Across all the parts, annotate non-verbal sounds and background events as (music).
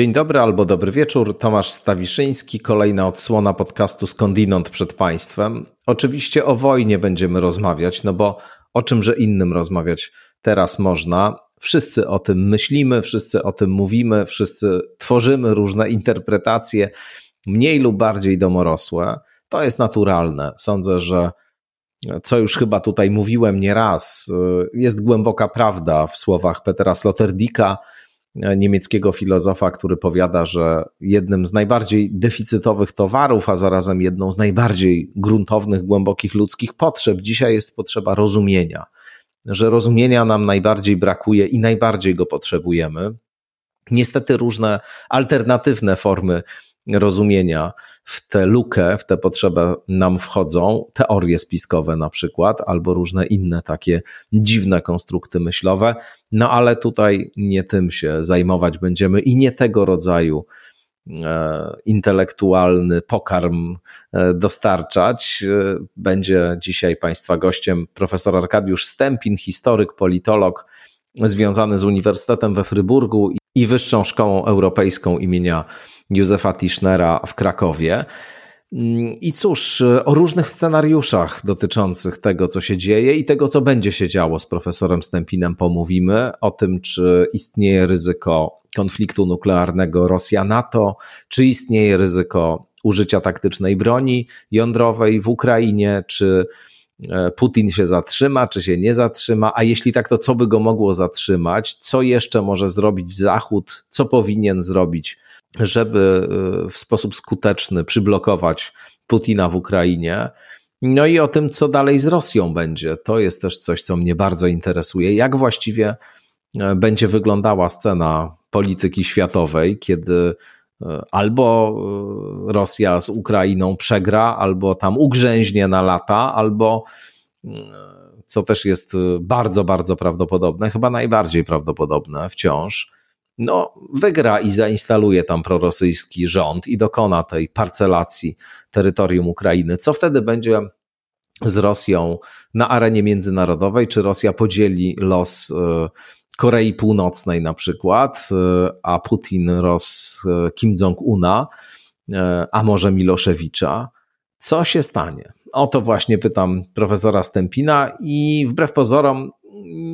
Dzień dobry albo dobry wieczór. Tomasz Stawiszyński, kolejna odsłona podcastu Skądinąd przed Państwem. Oczywiście o wojnie będziemy rozmawiać, no bo o czymże innym rozmawiać teraz można. Wszyscy o tym myślimy, wszyscy o tym mówimy, wszyscy tworzymy różne interpretacje, mniej lub bardziej domorosłe. To jest naturalne. Sądzę, że co już chyba tutaj mówiłem nieraz, jest głęboka prawda w słowach Petera Slotterdika, niemieckiego filozofa, który powiada, że jednym z najbardziej deficytowych towarów, a zarazem jedną z najbardziej gruntownych, głębokich ludzkich potrzeb dzisiaj jest potrzeba rozumienia. Że rozumienia nam najbardziej brakuje i najbardziej go potrzebujemy. Niestety różne alternatywne formy rozumienia w tę lukę, w tę potrzebę nam wchodzą teorie spiskowe na przykład, albo różne inne takie dziwne konstrukty myślowe. No ale tutaj nie tym się zajmować będziemy i nie tego rodzaju e, intelektualny pokarm e, dostarczać. E, będzie dzisiaj Państwa gościem profesor Arkadiusz Stępin, historyk, politolog związany z Uniwersytetem we Fryburgu i Wyższą Szkołą Europejską imienia Józefa Tischnera w Krakowie. I cóż, o różnych scenariuszach dotyczących tego, co się dzieje i tego, co będzie się działo z profesorem Stępinem, pomówimy. O tym, czy istnieje ryzyko konfliktu nuklearnego Rosja-NATO, czy istnieje ryzyko użycia taktycznej broni jądrowej w Ukrainie, czy Putin się zatrzyma, czy się nie zatrzyma, a jeśli tak, to co by go mogło zatrzymać, co jeszcze może zrobić Zachód, co powinien zrobić żeby y, w sposób skuteczny przyblokować Putina w Ukrainie. No i o tym, co dalej z Rosją będzie. To jest też coś, co mnie bardzo interesuje. Jak właściwie e, będzie wyglądała scena polityki światowej, kiedy e, albo e, Rosja z Ukrainą przegra, albo tam ugrzęźnie na lata, albo co też jest bardzo, bardzo prawdopodobne, chyba najbardziej prawdopodobne wciąż, no, wygra i zainstaluje tam prorosyjski rząd i dokona tej parcelacji terytorium Ukrainy. Co wtedy będzie z Rosją na arenie międzynarodowej? Czy Rosja podzieli los e, Korei Północnej na przykład, e, a Putin roz e, Kim Jong-una, a może Miloszewicza? Co się stanie? O to właśnie pytam profesora Stępina i wbrew pozorom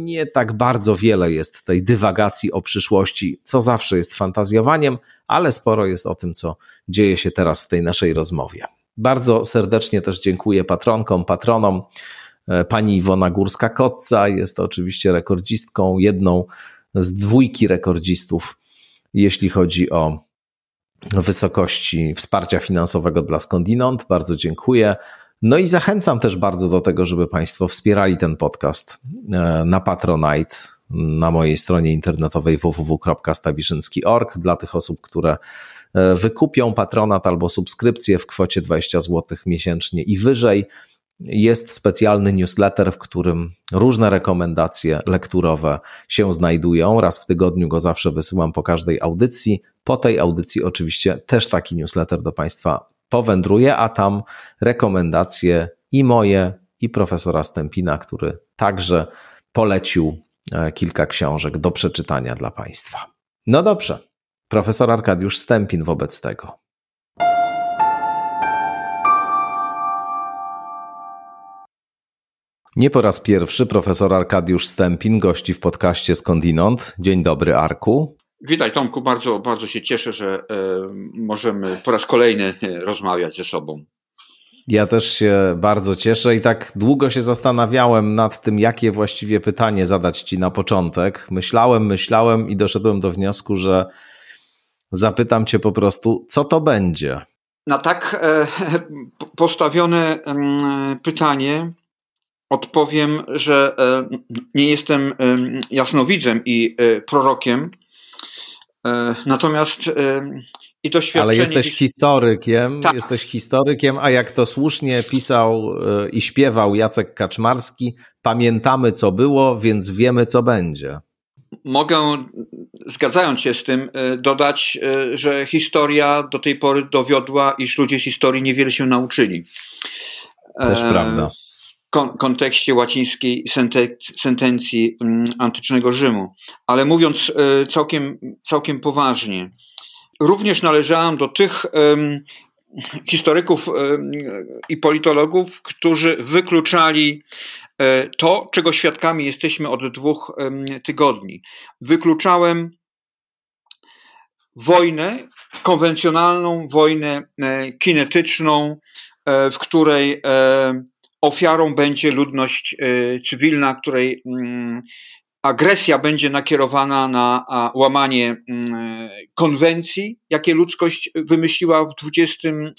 nie tak bardzo wiele jest tej dywagacji o przyszłości, co zawsze jest fantazjowaniem, ale sporo jest o tym, co dzieje się teraz w tej naszej rozmowie. Bardzo serdecznie też dziękuję patronkom, patronom. E, pani Iwona Górska-Kotca jest oczywiście rekordzistką, jedną z dwójki rekordzistów, jeśli chodzi o wysokości wsparcia finansowego dla skądinąd. Bardzo dziękuję. No i zachęcam też bardzo do tego, żeby Państwo wspierali ten podcast e, na Patronite, na mojej stronie internetowej www.stawiszynski.org dla tych osób, które e, wykupią patronat albo subskrypcję w kwocie 20 zł miesięcznie i wyżej. Jest specjalny newsletter, w którym różne rekomendacje lekturowe się znajdują. Raz w tygodniu go zawsze wysyłam po każdej audycji. Po tej audycji oczywiście też taki newsletter do Państwa powędruje, a tam rekomendacje i moje, i profesora Stępina, który także polecił e, kilka książek do przeczytania dla Państwa. No dobrze, profesor Arkadiusz Stępin wobec tego. Nie po raz pierwszy profesor Arkadiusz Stępin gości w podcaście Skądinąd. Dzień dobry, Arku. Witaj Tomku, bardzo, bardzo się cieszę, że e, możemy po raz kolejny e, rozmawiać ze sobą. Ja też się bardzo cieszę i tak długo się zastanawiałem nad tym, jakie właściwie pytanie zadać Ci na początek. Myślałem, myślałem i doszedłem do wniosku, że zapytam Cię po prostu, co to będzie? Na tak e, (laughs) postawione pytanie odpowiem, że nie jestem jasnowidzem i prorokiem E, natomiast e, i doświadczenie... Ale jesteś historykiem, tak. jesteś historykiem, a jak to słusznie pisał e, i śpiewał Jacek Kaczmarski, pamiętamy co było, więc wiemy co będzie. Mogę, zgadzając się z tym, dodać, że historia do tej pory dowiodła, iż ludzie z historii niewiele się nauczyli. Też prawda. Kontekście łacińskiej sentencji mm, antycznego Rzymu. Ale mówiąc e, całkiem, całkiem poważnie, również należałem do tych historyków i politologów, którzy wykluczali e, to, czego świadkami jesteśmy od dwóch tygodni. Wykluczałem wojnę, konwencjonalną wojnę e, kinetyczną, w której ofiarą będzie ludność e, cywilna, której mm, agresja będzie nakierowana na łamanie mm, konwencji, jakie ludzkość wymyśliła w XX e,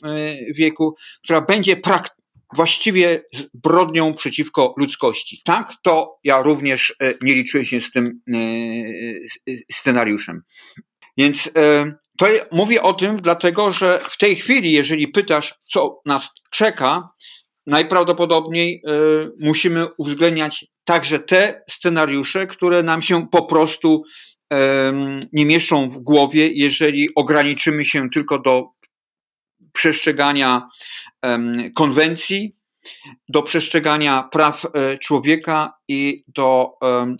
wieku, która będzie właściwie zbrodnią przeciwko ludzkości. Tak, to ja również e, nie liczyłem się z tym scenariuszem. Więc to mówię o tym dlatego, że w tej chwili, jeżeli pytasz, co nas czeka, najprawdopodobniej y, musimy uwzględniać także te scenariusze, które nam się po prostu nie mieszczą w głowie, jeżeli ograniczymy się tylko do przestrzegania konwencji, do przestrzegania praw e, człowieka i do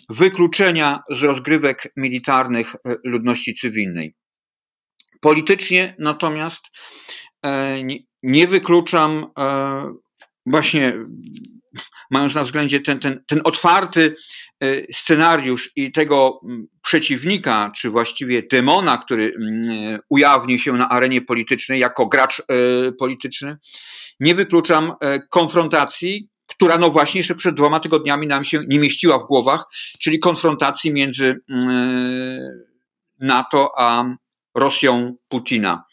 wykluczenia z rozgrywek militarnych e, ludności cywilnej. Politycznie natomiast e, nie wykluczam właśnie mając na względzie ten, ten, ten otwarty e, scenariusz i tego przeciwnika, czy właściwie demona, który ujawni się na arenie politycznej jako gracz e, polityczny, nie wykluczam e, konfrontacji, która no właśnie jeszcze przed dwoma tygodniami nam się nie mieściła w głowach, czyli konfrontacji między NATO a Rosją Putina.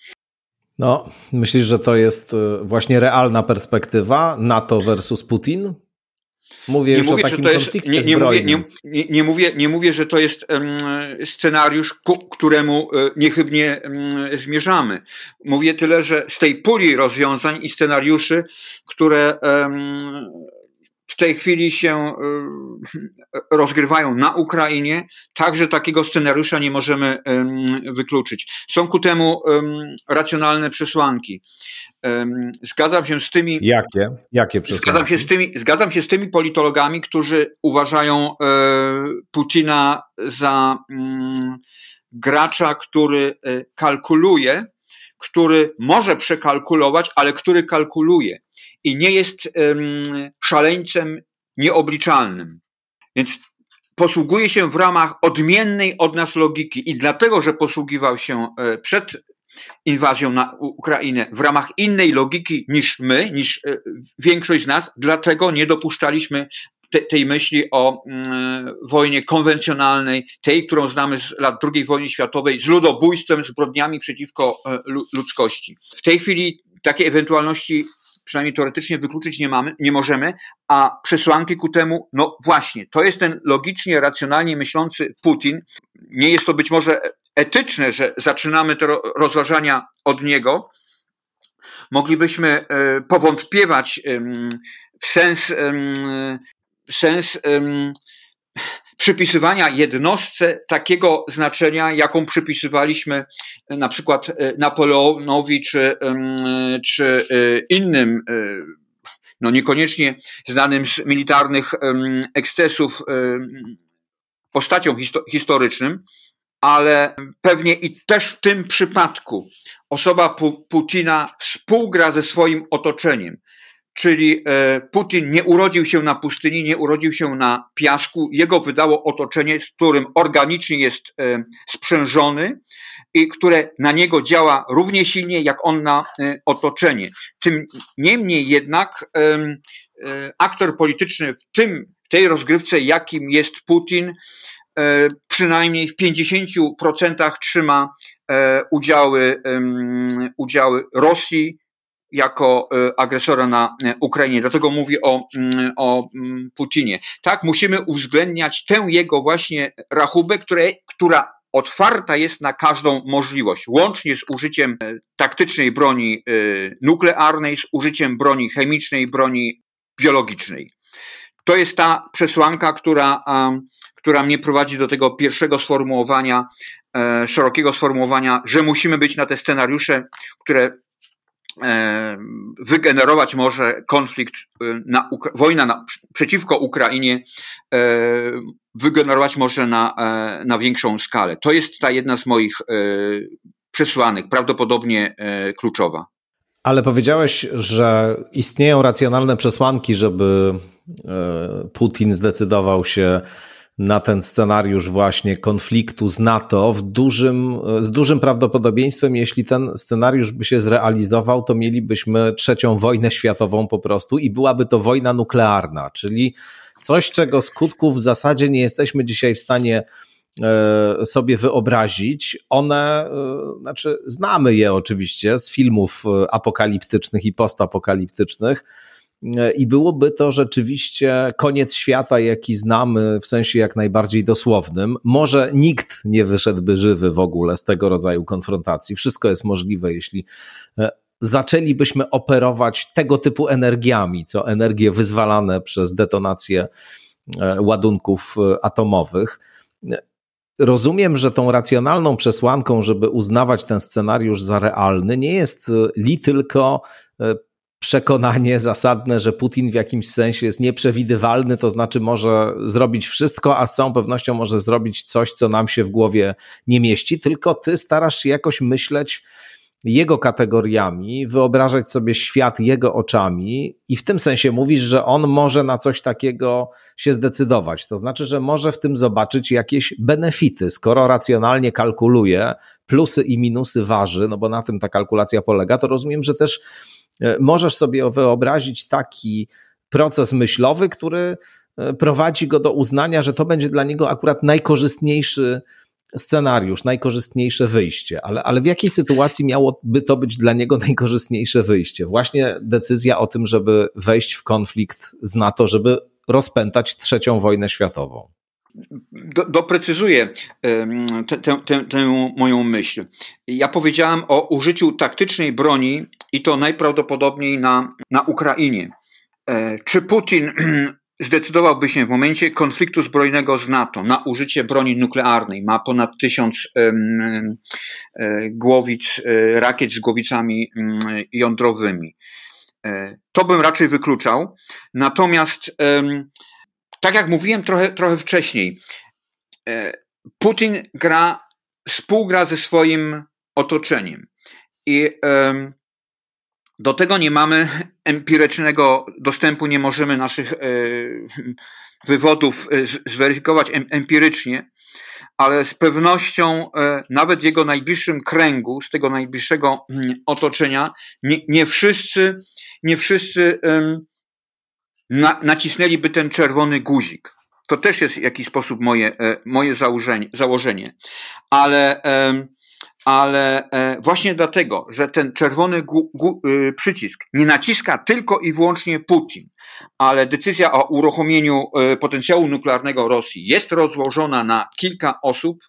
No, myślisz, że to jest y, właśnie realna perspektywa NATO versus Putin? Mówię nie już mówię, o takim jest, konflikcie nie, nie mówię, nie, nie, mówię, nie mówię, że to jest scenariusz, ku któremu um, niechybnie zmierzamy. Mówię tyle, że z tej puli rozwiązań i scenariuszy, które w tej chwili się y, rozgrywają na Ukrainie, także takiego scenariusza nie możemy wykluczyć. Są ku temu racjonalne przesłanki. Zgadzam się z tymi. Jakie? Jakie przesłanki? Zgadzam się z tymi, zgadzam się z tymi politologami, którzy uważają e, Putina za mm, gracza, który e, kalkuluje, który może przekalkulować, ale który kalkuluje i nie jest szaleńcem nieobliczalnym. Więc posługuje się w ramach odmiennej od nas logiki i dlatego, że posługiwał się e, przed inwazją na Ukrainę w ramach innej logiki niż my, niż e, większość z nas, dlatego nie dopuszczaliśmy te, tej myśli o mm, wojnie konwencjonalnej, tej, którą znamy z lat II wojny światowej, z ludobójstwem, zbrodniami przeciwko e, ludzkości. W tej chwili takie ewentualności przynajmniej teoretycznie wykluczyć nie, mamy, nie możemy, a przesłanki ku temu, no właśnie, to jest ten logicznie, racjonalnie myślący Putin. Nie jest to być może etyczne, że zaczynamy te rozważania od niego. Moglibyśmy e, powątpiewać w sens, w sens przypisywania jednostce takiego znaczenia, jaką przypisywaliśmy e, na przykład e, Napoleonowi czy, czy e, innym, no niekoniecznie znanym z militarnych ekscesów postaciom historycznym, ale pewnie i też w tym przypadku osoba Putina współgra ze swoim otoczeniem. Czyli e, Putin nie urodził się na pustyni, nie urodził się na piasku. Jego wydało otoczenie, z którym organicznie jest e, sprzężony i które na niego działa równie silnie jak on na e, otoczenie. Tym niemniej jednak aktor polityczny w tym, tej rozgrywce, jakim jest Putin, przynajmniej w 50% trzyma udziały, udziały Rosji, jako e, agresora na e, Ukrainie. Dlatego mówię o, mm, o mm, Putinie. Tak, musimy uwzględniać tę jego właśnie rachubę, które, która otwarta jest na każdą możliwość, łącznie z użyciem e, taktycznej broni nuklearnej, z użyciem broni chemicznej, broni biologicznej. To jest ta przesłanka, która, która mnie prowadzi do tego pierwszego sformułowania, szerokiego sformułowania, że musimy być na te scenariusze, które wygenerować może konflikt, na, wojna na, przeciwko Ukrainie wygenerować może na, na większą skalę. To jest ta jedna z moich przesłanek, prawdopodobnie kluczowa. Ale powiedziałeś, że istnieją racjonalne przesłanki, żeby Putin zdecydował się na ten scenariusz właśnie konfliktu z NATO w dużym, z dużym prawdopodobieństwem, jeśli ten scenariusz by się zrealizował, to mielibyśmy trzecią wojnę światową po prostu i byłaby to wojna nuklearna, czyli coś, czego skutków w zasadzie nie jesteśmy dzisiaj w stanie e, sobie wyobrazić. One, e, znaczy, znamy je oczywiście z filmów e, apokaliptycznych i postapokaliptycznych i byłoby to rzeczywiście koniec świata, jaki znamy w sensie jak najbardziej dosłownym. Może nikt nie wyszedłby żywy w ogóle z tego rodzaju konfrontacji. Wszystko jest możliwe, jeśli e, zaczęlibyśmy operować tego typu energiami, co energie wyzwalane przez detonację e, ładunków e, atomowych. Rozumiem, że tą racjonalną przesłanką, żeby uznawać ten scenariusz za realny, nie jest li tylko przekonanie zasadne, że Putin w jakimś sensie jest nieprzewidywalny, to znaczy może zrobić wszystko, a z całą pewnością może zrobić coś, co nam się w głowie nie mieści, tylko ty starasz się jakoś myśleć jego kategoriami, wyobrażać sobie świat jego oczami i w tym sensie mówisz, że on może na coś takiego się zdecydować. To znaczy, że może w tym zobaczyć jakieś benefity, skoro racjonalnie kalkuluje, plusy i minusy waży, no bo na tym ta kalkulacja polega, to rozumiem, że też możesz sobie wyobrazić taki proces myślowy, który e, prowadzi go do uznania, że to będzie dla niego akurat najkorzystniejszy scenariusz, najkorzystniejsze wyjście. Ale, ale w jakiej sytuacji miałoby to być dla niego (laughs) najkorzystniejsze wyjście? Właśnie decyzja o tym, żeby wejść w konflikt z NATO, żeby rozpętać trzecią wojnę światową. Do, doprecyzuję tę, moją myśl. Ja powiedziałem o użyciu taktycznej broni i to najprawdopodobniej na, na Ukrainie. E, czy Putin (clears throat) zdecydowałby się w momencie konfliktu zbrojnego z NATO na użycie broni nuklearnej? Ma ponad tysiąc e, głowic, e, rakiet z głowicami jądrowymi. To bym raczej wykluczał. Natomiast tak jak mówiłem trochę, trochę wcześniej, e, Putin gra, współgra ze swoim otoczeniem. I do tego nie mamy empirycznego dostępu, nie możemy naszych e, wywodów e, zweryfikować empirycznie, ale z pewnością nawet w jego najbliższym kręgu, z tego najbliższego mm, otoczenia, nie, nie wszyscy, nie wszyscy na, nacisnęliby ten czerwony guzik. To też jest w jakiś sposób moje, e, moje założenie, założenie. Ale, ale e, właśnie dlatego, że ten czerwony gu, gu, y, przycisk nie naciska tylko i wyłącznie Putin, ale decyzja o uruchomieniu e, potencjału nuklearnego Rosji jest rozłożona na kilka osób,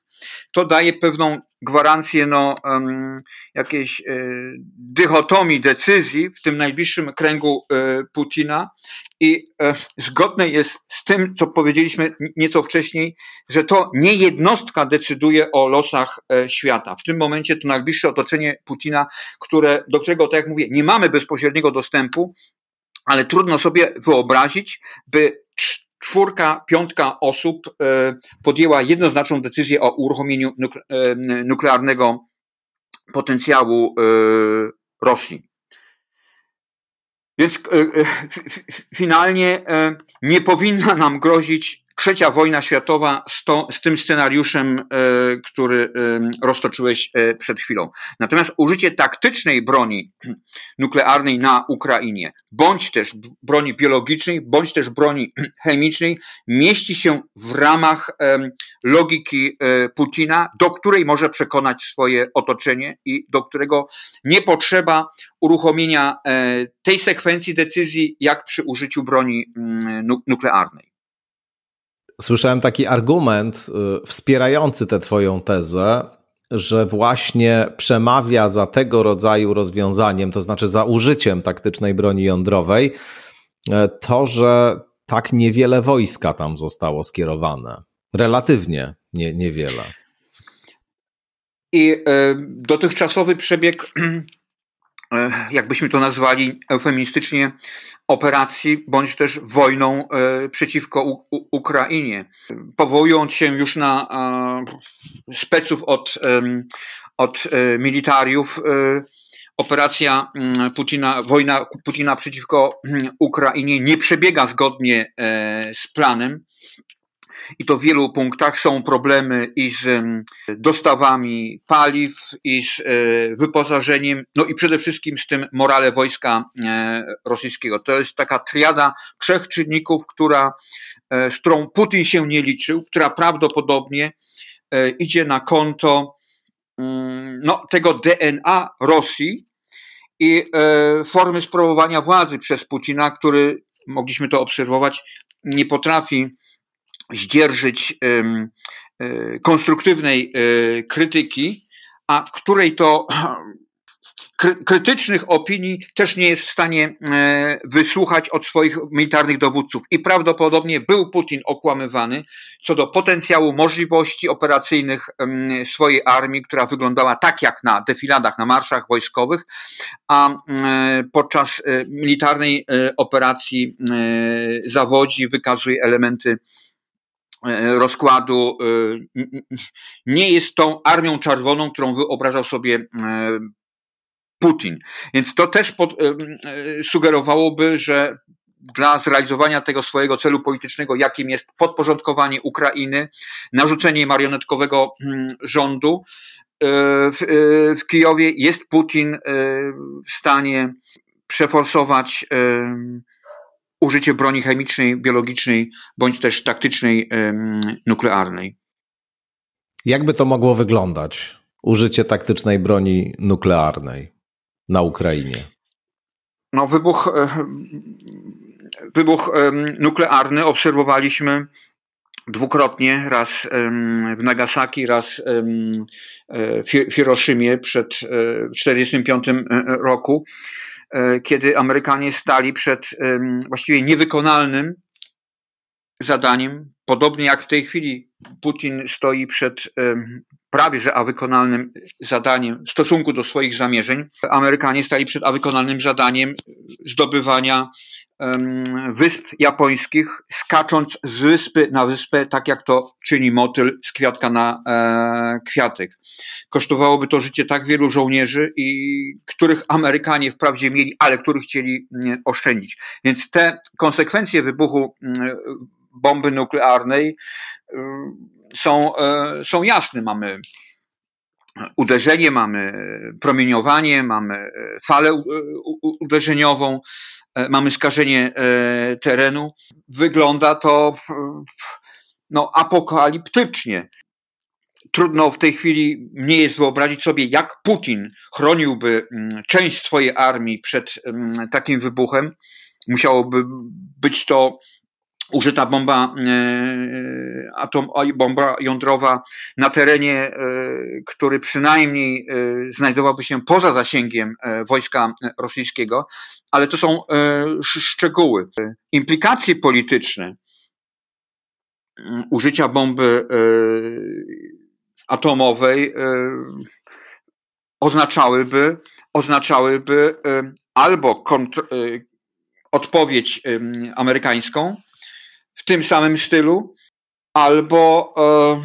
to daje pewną gwarancję no, um, jakiejś y, dychotomii decyzji w tym najbliższym kręgu y, Putina i y, zgodne jest z tym, co powiedzieliśmy nieco wcześniej, że to nie jednostka decyduje o losach świata. W tym momencie to najbliższe otoczenie Putina, które, do którego, tak jak mówię, nie mamy bezpośredniego dostępu, ale trudno sobie wyobrazić, by czwórka, piątka osób e, podjęła jednoznaczną decyzję o uruchomieniu e, nuklearnego potencjału e, Rosji. Więc finalnie nie powinna nam grozić trzecia wojna światowa z, to, z tym scenariuszem, e, który e, roztoczyłeś e, przed chwilą. Natomiast użycie taktycznej broni (clears throat) nuklearnej na Ukrainie, bądź też broni biologicznej, bądź też broni (clears throat) chemicznej, mieści się w ramach logiki Putina, do której może przekonać swoje otoczenie i do którego nie potrzeba uruchomienia tej sekwencji decyzji, jak przy użyciu broni mm, nuklearnej. Słyszałem taki argument y, wspierający tę Twoją tezę, że właśnie przemawia za tego rodzaju rozwiązaniem, to znaczy za użyciem taktycznej broni jądrowej, e, to, że tak niewiele wojska tam zostało skierowane. Relatywnie nie, niewiele. I y, dotychczasowy przebieg (clears throat) jakbyśmy to nazwali eufemistycznie, operacji, bądź też wojną przeciwko U Ukrainie. Powołując się już na speców od, od militariów, operacja mm, Putina, wojna Putina przeciwko mm, Ukrainie nie przebiega zgodnie e, z planem. I to w wielu punktach są problemy i z dostawami paliw, i z e, wyposażeniem, no i przede wszystkim z tym morale wojska e, rosyjskiego. To jest taka triada trzech czynników, która, z którą Putin się nie liczył, która prawdopodobnie idzie na konto Mm, no, tego DNA Rosji i e, formy sprawowania władzy przez Putina, który, mogliśmy to obserwować, nie potrafi zdzierżyć e, konstruktywnej e, krytyki, a której to (clears throat) krytycznych opinii też nie jest w stanie e, wysłuchać od swoich militarnych dowódców. I prawdopodobnie był Putin okłamywany co do potencjału możliwości operacyjnych swojej armii, która wyglądała tak jak na defiladach, na marszach wojskowych, a podczas militarnej operacji zawodzi, wykazuje elementy rozkładu, nie jest tą armią czerwoną, którą wyobrażał sobie Putin. Więc to też pod, e, sugerowałoby, że dla zrealizowania tego swojego celu politycznego, jakim jest podporządkowanie Ukrainy, narzucenie marionetkowego rządu e, w, e, w Kijowie, jest Putin w stanie przeforsować użycie broni chemicznej, biologicznej bądź też taktycznej, nuklearnej. Jakby to mogło wyglądać? Użycie taktycznej broni nuklearnej na Ukrainie? No, wybuch, e, wybuch nuklearny obserwowaliśmy dwukrotnie, raz w Nagasaki, raz e, w Hiroshimie przed 1945 e, roku, kiedy Amerykanie stali przed właściwie niewykonalnym zadaniem, podobnie jak w tej chwili Putin stoi przed prawie że awykonalnym zadaniem w stosunku do swoich zamierzeń. Amerykanie stali przed awykonalnym zadaniem zdobywania wysp japońskich, skacząc z wyspy na wyspę, tak jak to czyni motyl z kwiatka na e, kwiatek. Kosztowałoby to życie tak wielu żołnierzy, i których Amerykanie wprawdzie mieli, ale których chcieli oszczędzić. Więc te konsekwencje wybuchu bomby nuklearnej y, są, e, są jasne. Mamy uderzenie, mamy promieniowanie, mamy e, falę uderzeniową, mamy skażenie terenu. Wygląda to no, apokaliptycznie. Trudno w tej chwili nie jest wyobrazić sobie, jak Putin chroniłby mm, część swojej armii przed mm, takim wybuchem. Musiałoby być to użyta bomba e, atom, bomba jądrowa na terenie, e, który przynajmniej e, znajdowałby się poza zasięgiem wojska rosyjskiego, ale to są szczegóły. Implikacje polityczne użycia bomby atomowej oznaczałyby, oznaczałyby albo odpowiedź amerykańską, w tym samym stylu, albo e,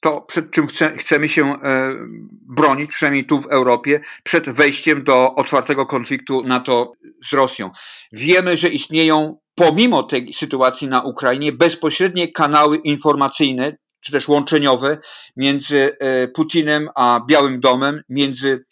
to, przed czym chce, chcemy się e, bronić, przynajmniej tu w Europie, przed wejściem do otwartego konfliktu NATO z Rosją. Wiemy, że istnieją pomimo tej sytuacji na Ukrainie bezpośrednie kanały informacyjne, czy też łączeniowe między e, Putinem a Białym Domem, między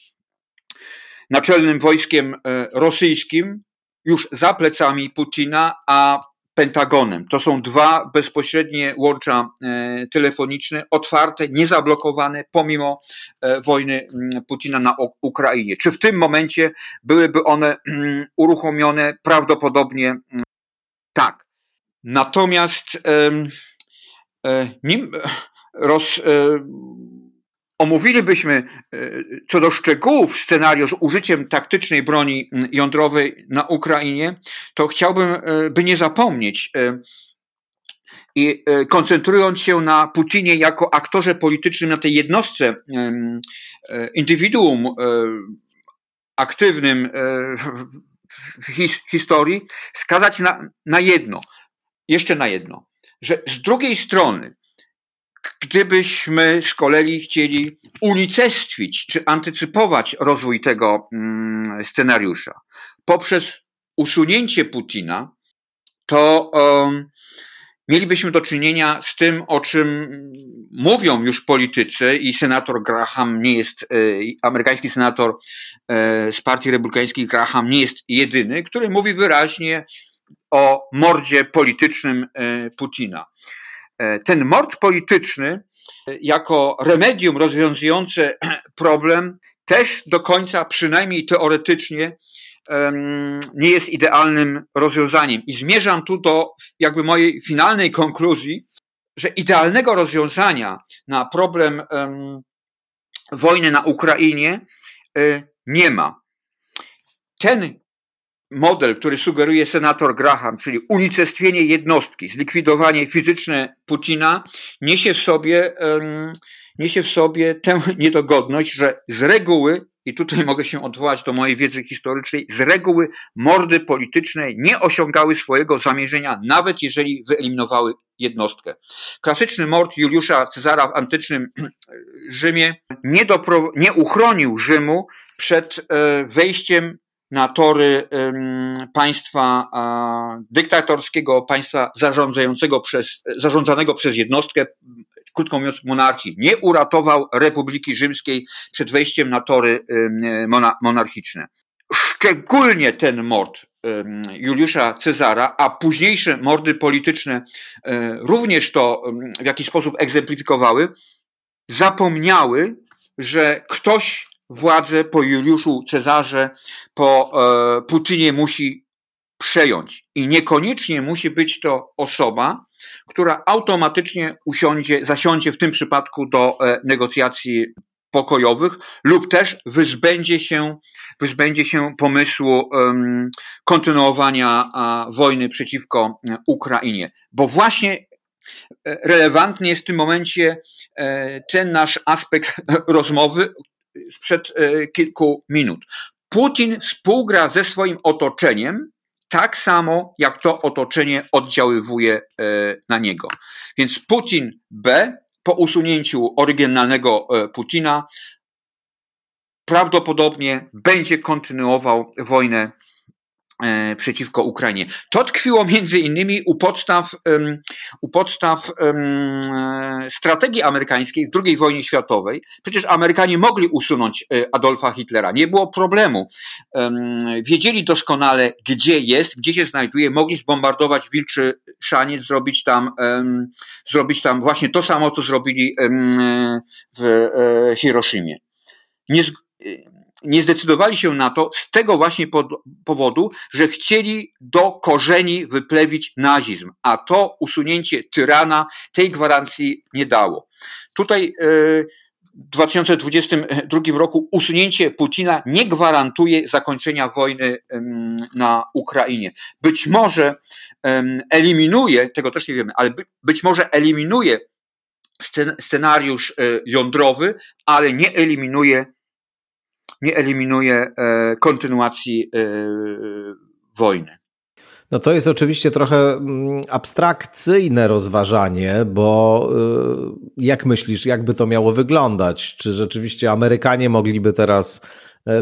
naczelnym wojskiem rosyjskim, już za plecami Putina, a Pentagonem. To są dwa bezpośrednie łącza e, telefoniczne, otwarte, niezablokowane, pomimo e, wojny mm, Putina na Ukrainie. Czy w tym momencie byłyby one mm, uruchomione? Prawdopodobnie mm, tak. Natomiast e, nim roz, omówilibyśmy e, co do szczegółów scenariusz z użyciem taktycznej broni jądrowej na Ukrainie, to chciałbym, e, by nie zapomnieć e, i koncentrując się na Putinie jako aktorze politycznym, na tej jednostce, indywiduum aktywnym w his, historii, skazać na, na jedno, jeszcze na jedno, że z drugiej strony, gdybyśmy z kolei chcieli unicestwić czy antycypować rozwój tego mm, scenariusza poprzez usunięcie Putina, to um, mielibyśmy do czynienia z tym, o czym mówią już politycy i senator Graham nie jest, e, amerykański senator e, z partii republikańskiej Graham nie jest jedyny, który mówi wyraźnie o mordzie politycznym e, Putina. Ten mord polityczny jako remedium rozwiązujące (clears throat) problem też do końca, przynajmniej teoretycznie, nie jest idealnym rozwiązaniem. I zmierzam tu do jakby mojej finalnej konkluzji, że idealnego rozwiązania na problem wojny na Ukrainie y, nie ma. Ten model, który sugeruje senator Graham, czyli unicestwienie jednostki, zlikwidowanie fizyczne Putina, niesie w sobie, niesie w sobie tę niedogodność, że z reguły i tutaj (laughs) mogę się odwołać do mojej wiedzy historycznej, z reguły mordy polityczne nie osiągały swojego zamierzenia, nawet jeżeli wyeliminowały jednostkę. Klasyczny mord Juliusza Cezara w antycznym (clears throat) Rzymie nie, nie uchronił Rzymu przed e, wejściem na tory państwa dyktatorskiego, państwa zarządzającego przez, zarządzanego przez jednostkę krótko mówiąc, monarchii. Nie uratował Republiki Rzymskiej przed wejściem na tory monarchiczne. Szczególnie ten mord Juliusza Cezara, a późniejsze mordy polityczne e, również to w jakiś sposób egzemplifikowały, zapomniały, że ktoś władzę po Juliuszu Cezarze, po e, Putinie musi przejąć. I niekoniecznie musi być to osoba, która automatycznie usiądzie, zasiądzie w tym przypadku do e, negocjacji pokojowych lub też wyzbędzie się, wyzbędzie się pomysłu kontynuowania wojny przeciwko e, Ukrainie. Bo właśnie relevantny jest w tym momencie ten nasz aspekt (laughs) rozmowy sprzed kilku minut. Putin współgra ze swoim otoczeniem tak samo jak to otoczenie oddziaływuje e, na niego. Więc Putin B po usunięciu oryginalnego e, Putina prawdopodobnie będzie kontynuował wojnę E, przeciwko Ukrainie. To tkwiło między innymi u podstaw, u podstaw e, strategii amerykańskiej w II wojnie światowej. Przecież Amerykanie mogli usunąć e, Adolfa Hitlera, nie było problemu. Wiedzieli doskonale, gdzie jest, gdzie się znajduje, mogli zbombardować Wilczy Szaniec, zrobić tam, zrobić tam właśnie to samo, co zrobili w Hiroshimie. Nie, nie zdecydowali się na to z tego właśnie powodu, że chcieli do korzeni wyplewić nazizm, a to usunięcie tyrana tej gwarancji nie dało. Tutaj e, w 2022 roku usunięcie Putina nie gwarantuje zakończenia wojny na Ukrainie. Być może eliminuje, tego też nie wiemy, ale być może eliminuje scenariusz e, jądrowy, ale nie eliminuje nie eliminuje e, kontynuacji e, wojny. No to jest oczywiście trochę mm, abstrakcyjne rozważanie, bo e, jak myślisz, jakby to miało wyglądać? Czy rzeczywiście Amerykanie mogliby teraz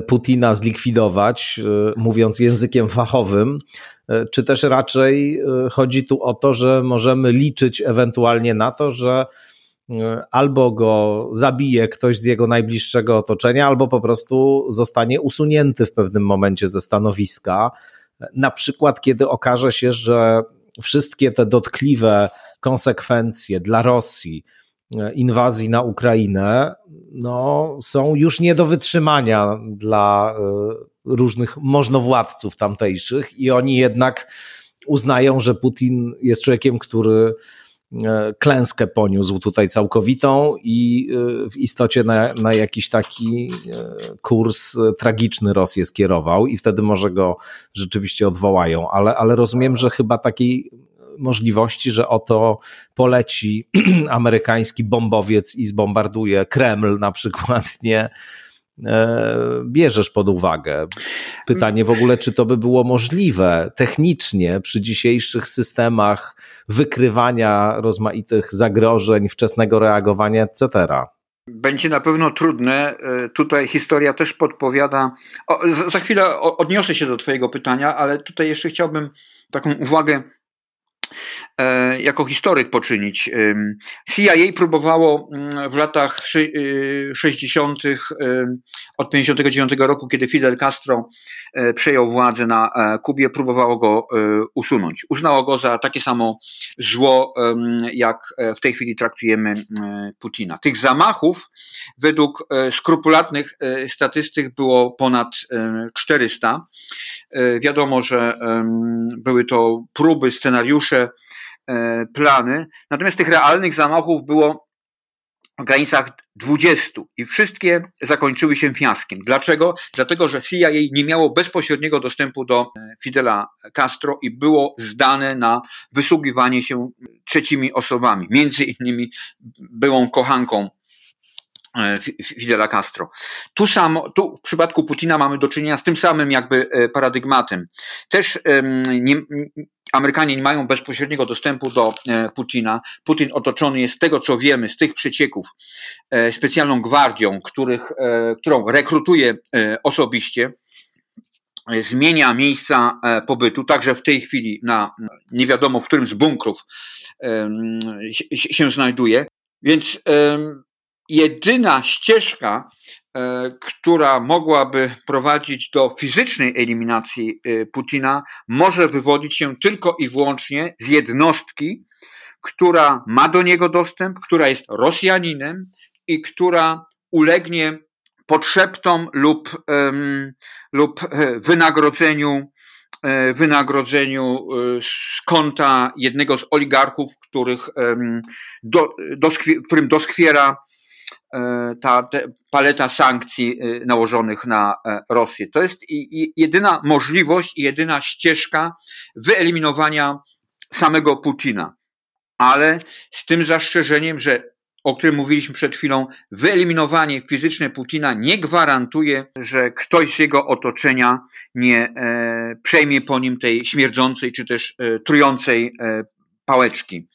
Putina zlikwidować, mówiąc językiem fachowym, czy też raczej chodzi tu o to, że możemy liczyć ewentualnie na to, że albo go zabije ktoś z jego najbliższego otoczenia, albo po prostu zostanie usunięty w pewnym momencie ze stanowiska. Na przykład, kiedy okaże się, że wszystkie te dotkliwe konsekwencje dla Rosji, e, inwazji na Ukrainę, no, są już nie do wytrzymania dla e, różnych możnowładców tamtejszych i oni jednak uznają, że Putin jest człowiekiem, który E, klęskę poniósł tutaj całkowitą i e, w istocie na, na jakiś taki e, kurs tragiczny Rosję skierował i wtedy może go rzeczywiście odwołają, ale, ale rozumiem, że chyba takiej możliwości, że oto poleci (clears throat) amerykański bombowiec i zbombarduje Kreml na przykład, (laughs) nie, bierzesz pod uwagę. Pytanie w ogóle, czy to by było możliwe technicznie przy dzisiejszych systemach wykrywania rozmaitych zagrożeń, wczesnego reagowania, etc. Będzie na pewno trudne. E, tutaj historia też podpowiada. O, za chwilę odniosę się do Twojego pytania, ale tutaj jeszcze chciałbym taką uwagę E, jako historyk poczynić. CIA próbowało mm, w latach 60. Y, od 59 roku, kiedy Fidel Castro e, przejął władzę na e, Kubie, próbowało go usunąć. Uznało go za takie samo zło, jak w tej chwili traktujemy Putina. Tych zamachów według skrupulatnych statystyk było ponad 400. Wiadomo, że były to próby, scenariusze, E, plany. Natomiast tych realnych zamachów było w granicach 20 i wszystkie zakończyły się fiaskiem. Dlaczego? Dlatego, że CIA nie miało bezpośredniego dostępu do e, Fidela Castro i było zdane na wysługiwanie się trzecimi osobami, między innymi byłą kochanką Fidela Castro. Tu, samo, tu w przypadku Putina mamy do czynienia z tym samym jakby paradygmatem. Też nie, Amerykanie nie mają bezpośredniego dostępu do e, Putina. Putin otoczony jest z tego, co wiemy, z tych przecieków e, specjalną gwardią, których, e, którą rekrutuje osobiście zmienia miejsca pobytu, także w tej chwili na nie wiadomo w którym z bunkrów się znajduje. Więc jedyna ścieżka, E, która mogłaby prowadzić do fizycznej eliminacji e, Putina, może wywodzić się tylko i wyłącznie z jednostki, która ma do niego dostęp, która jest Rosjaninem i która ulegnie podszeptom lub, lub e, wynagrodzeniu, wynagrodzeniu z konta jednego z oligarchów, których, do, doskwi, którym doskwiera ta paleta sankcji e, nałożonych na e, Rosję. To jest jedyna możliwość i jedyna ścieżka wyeliminowania samego Putina. Ale z tym zastrzeżeniem, że o którym mówiliśmy przed chwilą, wyeliminowanie fizyczne Putina nie gwarantuje, że ktoś z jego otoczenia nie e, przejmie po nim tej śmierdzącej czy też e, trującej e, pałeczki.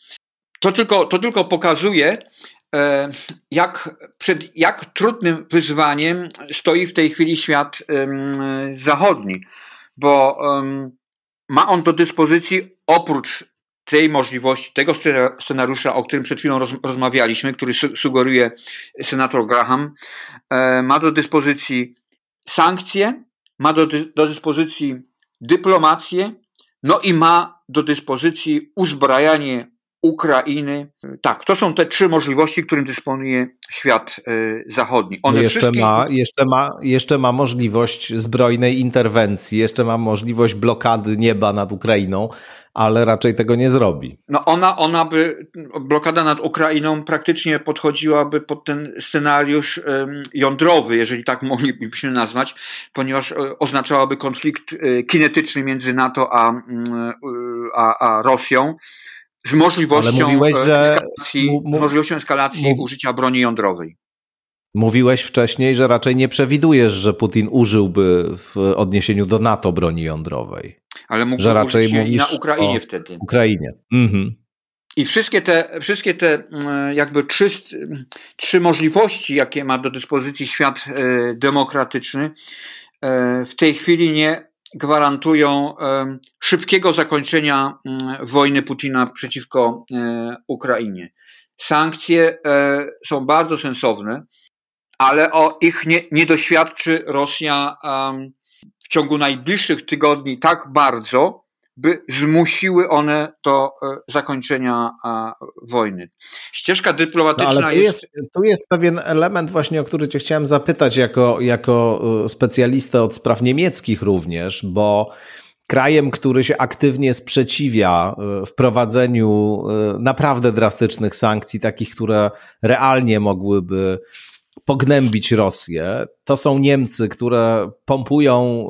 To tylko, to tylko pokazuje, E, jak, przed jak trudnym wyzwaniem stoi w tej chwili świat zachodni, bo ma on do dyspozycji oprócz tej możliwości, tego scenariusza, o którym przed chwilą rozmawialiśmy, który sugeruje senator Graham, e, ma do dyspozycji sankcje, ma do, do dyspozycji dyplomację, no i ma do dyspozycji uzbrajanie Ukrainy. Tak, to są te trzy możliwości, którym dysponuje świat e, zachodni. One jeszcze, wszystkie... ma, jeszcze, ma, jeszcze ma możliwość zbrojnej interwencji, jeszcze ma możliwość blokady nieba nad Ukrainą, ale raczej tego nie zrobi. No ona, ona by, blokada nad Ukrainą praktycznie podchodziłaby pod ten scenariusz jądrowy, jeżeli tak moglibyśmy nazwać, ponieważ e, oznaczałaby konflikt e, kinetyczny między NATO a, mm, a, a Rosją z możliwością mówiłeś, e, eskalacji, z możliwością eskalacji użycia broni jądrowej. Mówiłeś wcześniej, że raczej nie przewidujesz, że Putin użyłby w odniesieniu do NATO broni jądrowej. Ale mógłby że raczej mówisz na Ukrainie wtedy. Ukrainie. Mhm. I wszystkie te, wszystkie te mm, jakby trzy, trzy możliwości, jakie ma do dyspozycji świat e, demokratyczny, e, w tej chwili nie gwarantują szybkiego zakończenia mm, wojny Putina przeciwko e, Ukrainie. Sankcje e, są bardzo sensowne, ale o ich nie, nie doświadczy Rosja w ciągu najbliższych tygodni tak bardzo, by zmusiły one do e, zakończenia wojny. Ścieżka dyplomatyczna no, ale tu jest... jest... Tu jest pewien element właśnie, o który cię chciałem zapytać jako, jako e, specjalista od spraw niemieckich również, bo krajem, który się aktywnie sprzeciwia e, wprowadzeniu naprawdę drastycznych sankcji, takich, które realnie mogłyby pognębić Rosję. To są Niemcy, które pompują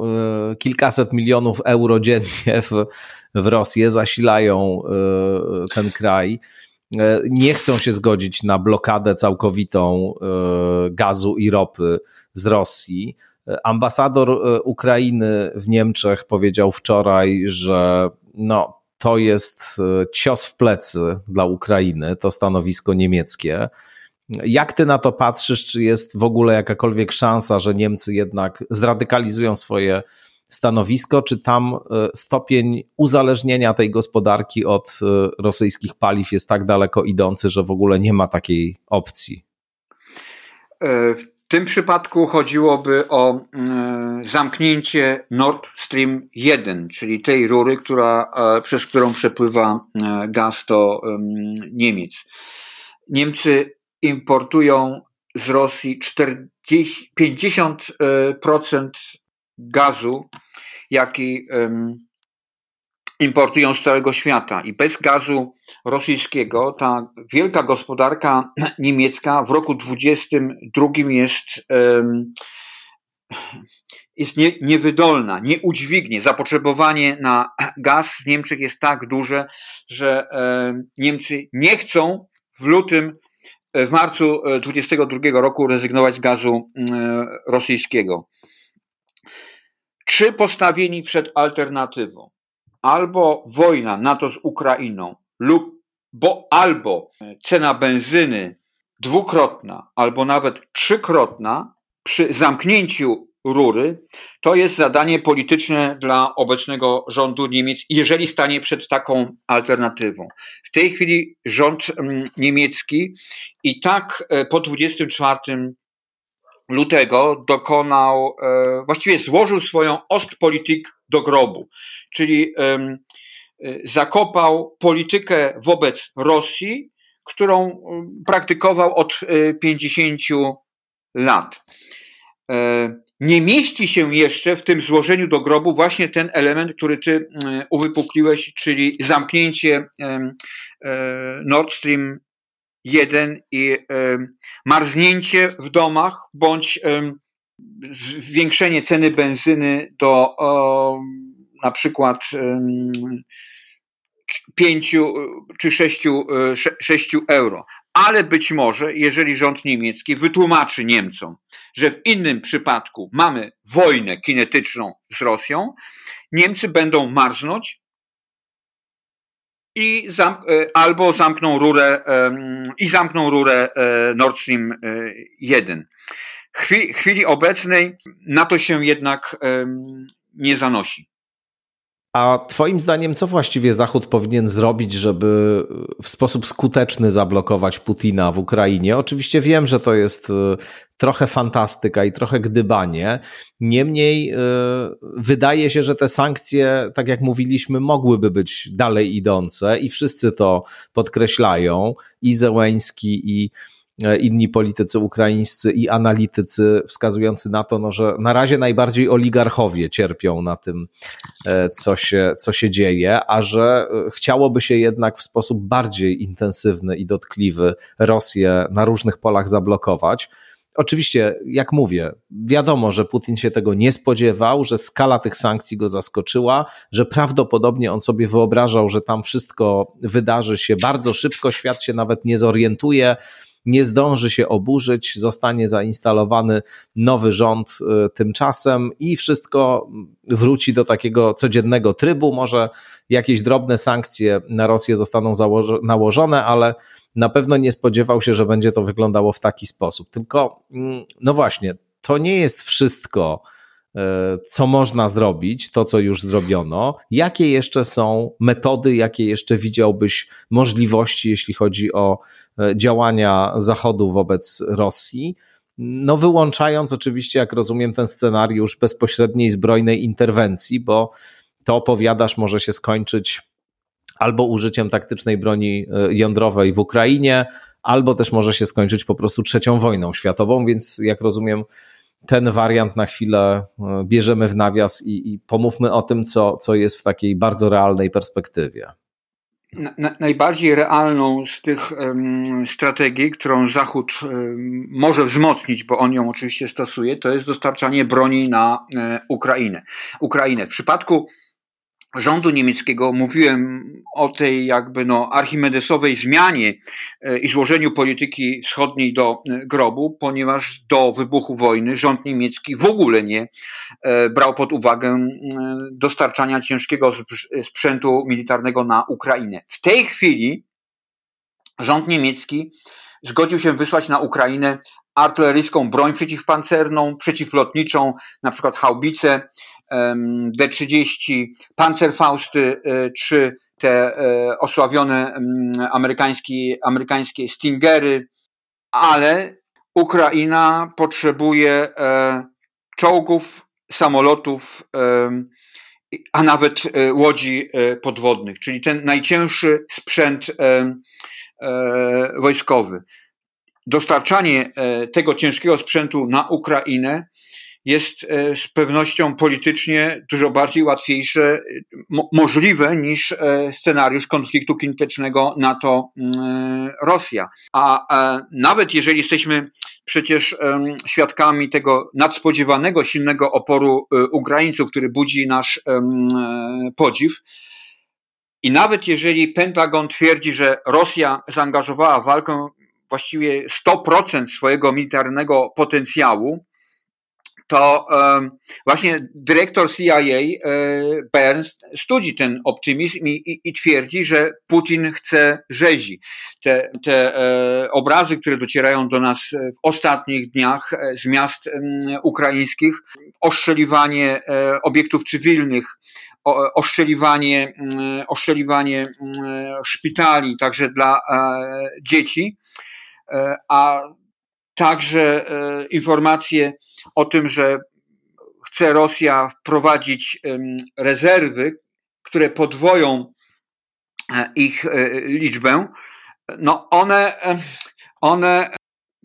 y, kilkaset milionów euro dziennie w, w Rosję, zasilają y, ten kraj. nie chcą się zgodzić na blokadę całkowitą gazu i ropy z Rosji. Ambasador Ukrainy w Niemczech powiedział wczoraj, że no, to jest cios w plecy dla Ukrainy, to stanowisko niemieckie. Jak ty na to patrzysz? Czy jest w ogóle jakakolwiek szansa, że Niemcy jednak zradykalizują swoje stanowisko, czy tam e, stopień uzależnienia tej gospodarki od e, rosyjskich paliw jest tak daleko idący, że w ogóle nie ma takiej opcji? E, w tym przypadku chodziłoby o zamknięcie Nord Stream 1, czyli tej rury, która, przez którą przepływa gaz do Niemiec. Niemcy importują z Rosji 40, 50% gazu, jaki importują z całego świata. I bez gazu rosyjskiego ta wielka gospodarka (clears throat) niemiecka w roku 2022 jest, jest nie, niewydolna, nie udźwignie. Zapotrzebowanie na (clears throat) gaz w Niemczech jest tak duże, że Niemcy nie chcą w lutym w marcu 2022 roku rezygnować z gazu rosyjskiego. Czy postawieni przed alternatywą albo wojna NATO z Ukrainą lub bo albo cena benzyny dwukrotna albo nawet trzykrotna przy zamknięciu rury, to jest zadanie polityczne dla obecnego rządu Niemiec, jeżeli stanie przed taką alternatywą. W tej chwili rząd mm, niemiecki i tak e, po 24 lutego dokonał, e, właściwie złożył swoją Ostpolitik do grobu, czyli e, zakopał politykę wobec Rosji, którą praktykował od 50 lat. Nie mieści się jeszcze w tym złożeniu do grobu właśnie ten element, który ty uwypukliłeś, czyli zamknięcie Nord Stream jeden i marznięcie w domach bądź zwiększenie ceny benzyny do na przykład pięciu czy sześciu, e, sześciu euro. Ale być może, jeżeli rząd niemiecki wytłumaczy Niemcom, że w innym przypadku mamy wojnę kinetyczną z Rosją, Niemcy będą marznąć i zam e, albo zamkną rurę i zamkną rurę e, Nord Stream 1. E, w chwili obecnej na to się jednak nie zanosi. A Twoim zdaniem, co właściwie Zachód powinien zrobić, żeby w sposób skuteczny zablokować Putina w Ukrainie? Oczywiście wiem, że to jest trochę fantastyka i trochę gdybanie. Niemniej yy, wydaje się, że te sankcje, tak jak mówiliśmy, mogłyby być dalej idące i wszyscy to podkreślają. I Zełęński, i inni politycy ukraińscy i analitycy wskazujący na to, no, że na razie najbardziej oligarchowie cierpią na tym, e, co się, co się dzieje, a że e, chciałoby się jednak w sposób bardziej intensywny i dotkliwy Rosję na różnych polach zablokować. Oczywiście, jak mówię, wiadomo, że Putin się tego nie spodziewał, że skala tych sankcji go zaskoczyła, że prawdopodobnie on sobie wyobrażał, że tam wszystko wydarzy się bardzo szybko, świat się nawet nie zorientuje, nie zdąży się oburzyć, zostanie zainstalowany nowy rząd y, tymczasem i wszystko wróci do takiego codziennego trybu. Może jakieś drobne sankcje na Rosję zostaną nałożone, ale na pewno nie spodziewał się, że będzie to wyglądało w taki sposób. Tylko, mm, no właśnie, to nie jest wszystko co można zrobić, to co już zrobiono, jakie jeszcze są metody, jakie jeszcze widziałbyś możliwości, jeśli chodzi o e, działania Zachodu wobec Rosji. No, wyłączając oczywiście, jak rozumiem, ten scenariusz bezpośredniej zbrojnej interwencji, bo to opowiadasz, może się skończyć albo użyciem taktycznej broni e, jądrowej w Ukrainie, albo też może się skończyć po prostu trzecią wojną światową, więc jak rozumiem, ten wariant na chwilę e, bierzemy w nawias i, i pomówmy o tym, co, co jest w takiej bardzo realnej perspektywie. Na, najbardziej realną z tych um, strategii, którą Zachód um, może wzmocnić, bo on ją oczywiście stosuje, to jest dostarczanie broni na um, Ukrainę. Ukrainę. W przypadku rządu niemieckiego mówiłem o tej jakby no archimedesowej zmianie e, i złożeniu polityki wschodniej do e, grobu, ponieważ do wybuchu wojny rząd niemiecki w ogóle nie e, brał pod uwagę dostarczania ciężkiego sprzętu militarnego na Ukrainę. W tej chwili rząd niemiecki zgodził się wysłać na Ukrainę artyleryjską broń przeciwpancerną, przeciwlotniczą, na przykład haubice D-30, Panzerfausty e, czy te e, osławione amerykańskie, amerykańskie Stingery, ale Ukraina potrzebuje e, czołgów, samolotów, a nawet łodzi podwodnych, czyli ten najcięższy sprzęt wojskowy dostarczanie e, tego ciężkiego sprzętu na Ukrainę jest e, z pewnością politycznie dużo bardziej łatwiejsze, możliwe niż e, scenariusz konfliktu kinetycznego NATO-Rosja. A nawet jeżeli jesteśmy przecież świadkami tego nadspodziewanego silnego oporu Ukraińców, który budzi nasz podziw, i nawet jeżeli Pentagon twierdzi, że Rosja zaangażowała walkę właściwie 100% swojego militarnego potencjału, to właśnie dyrektor CIA e, Burns studzi ten optymizm i, i, i, twierdzi, że Putin chce rzezi. Te, te e, obrazy, które docierają do nas w ostatnich dniach e, z miast ukraińskich, oszczeliwanie obiektów cywilnych, oszczeliwanie, oszczeliwanie szpitali, także dla dzieci, a także e, informacje o tym, że chce Rosja wprowadzić rezerwy, które podwoją e, ich liczbę, no one, one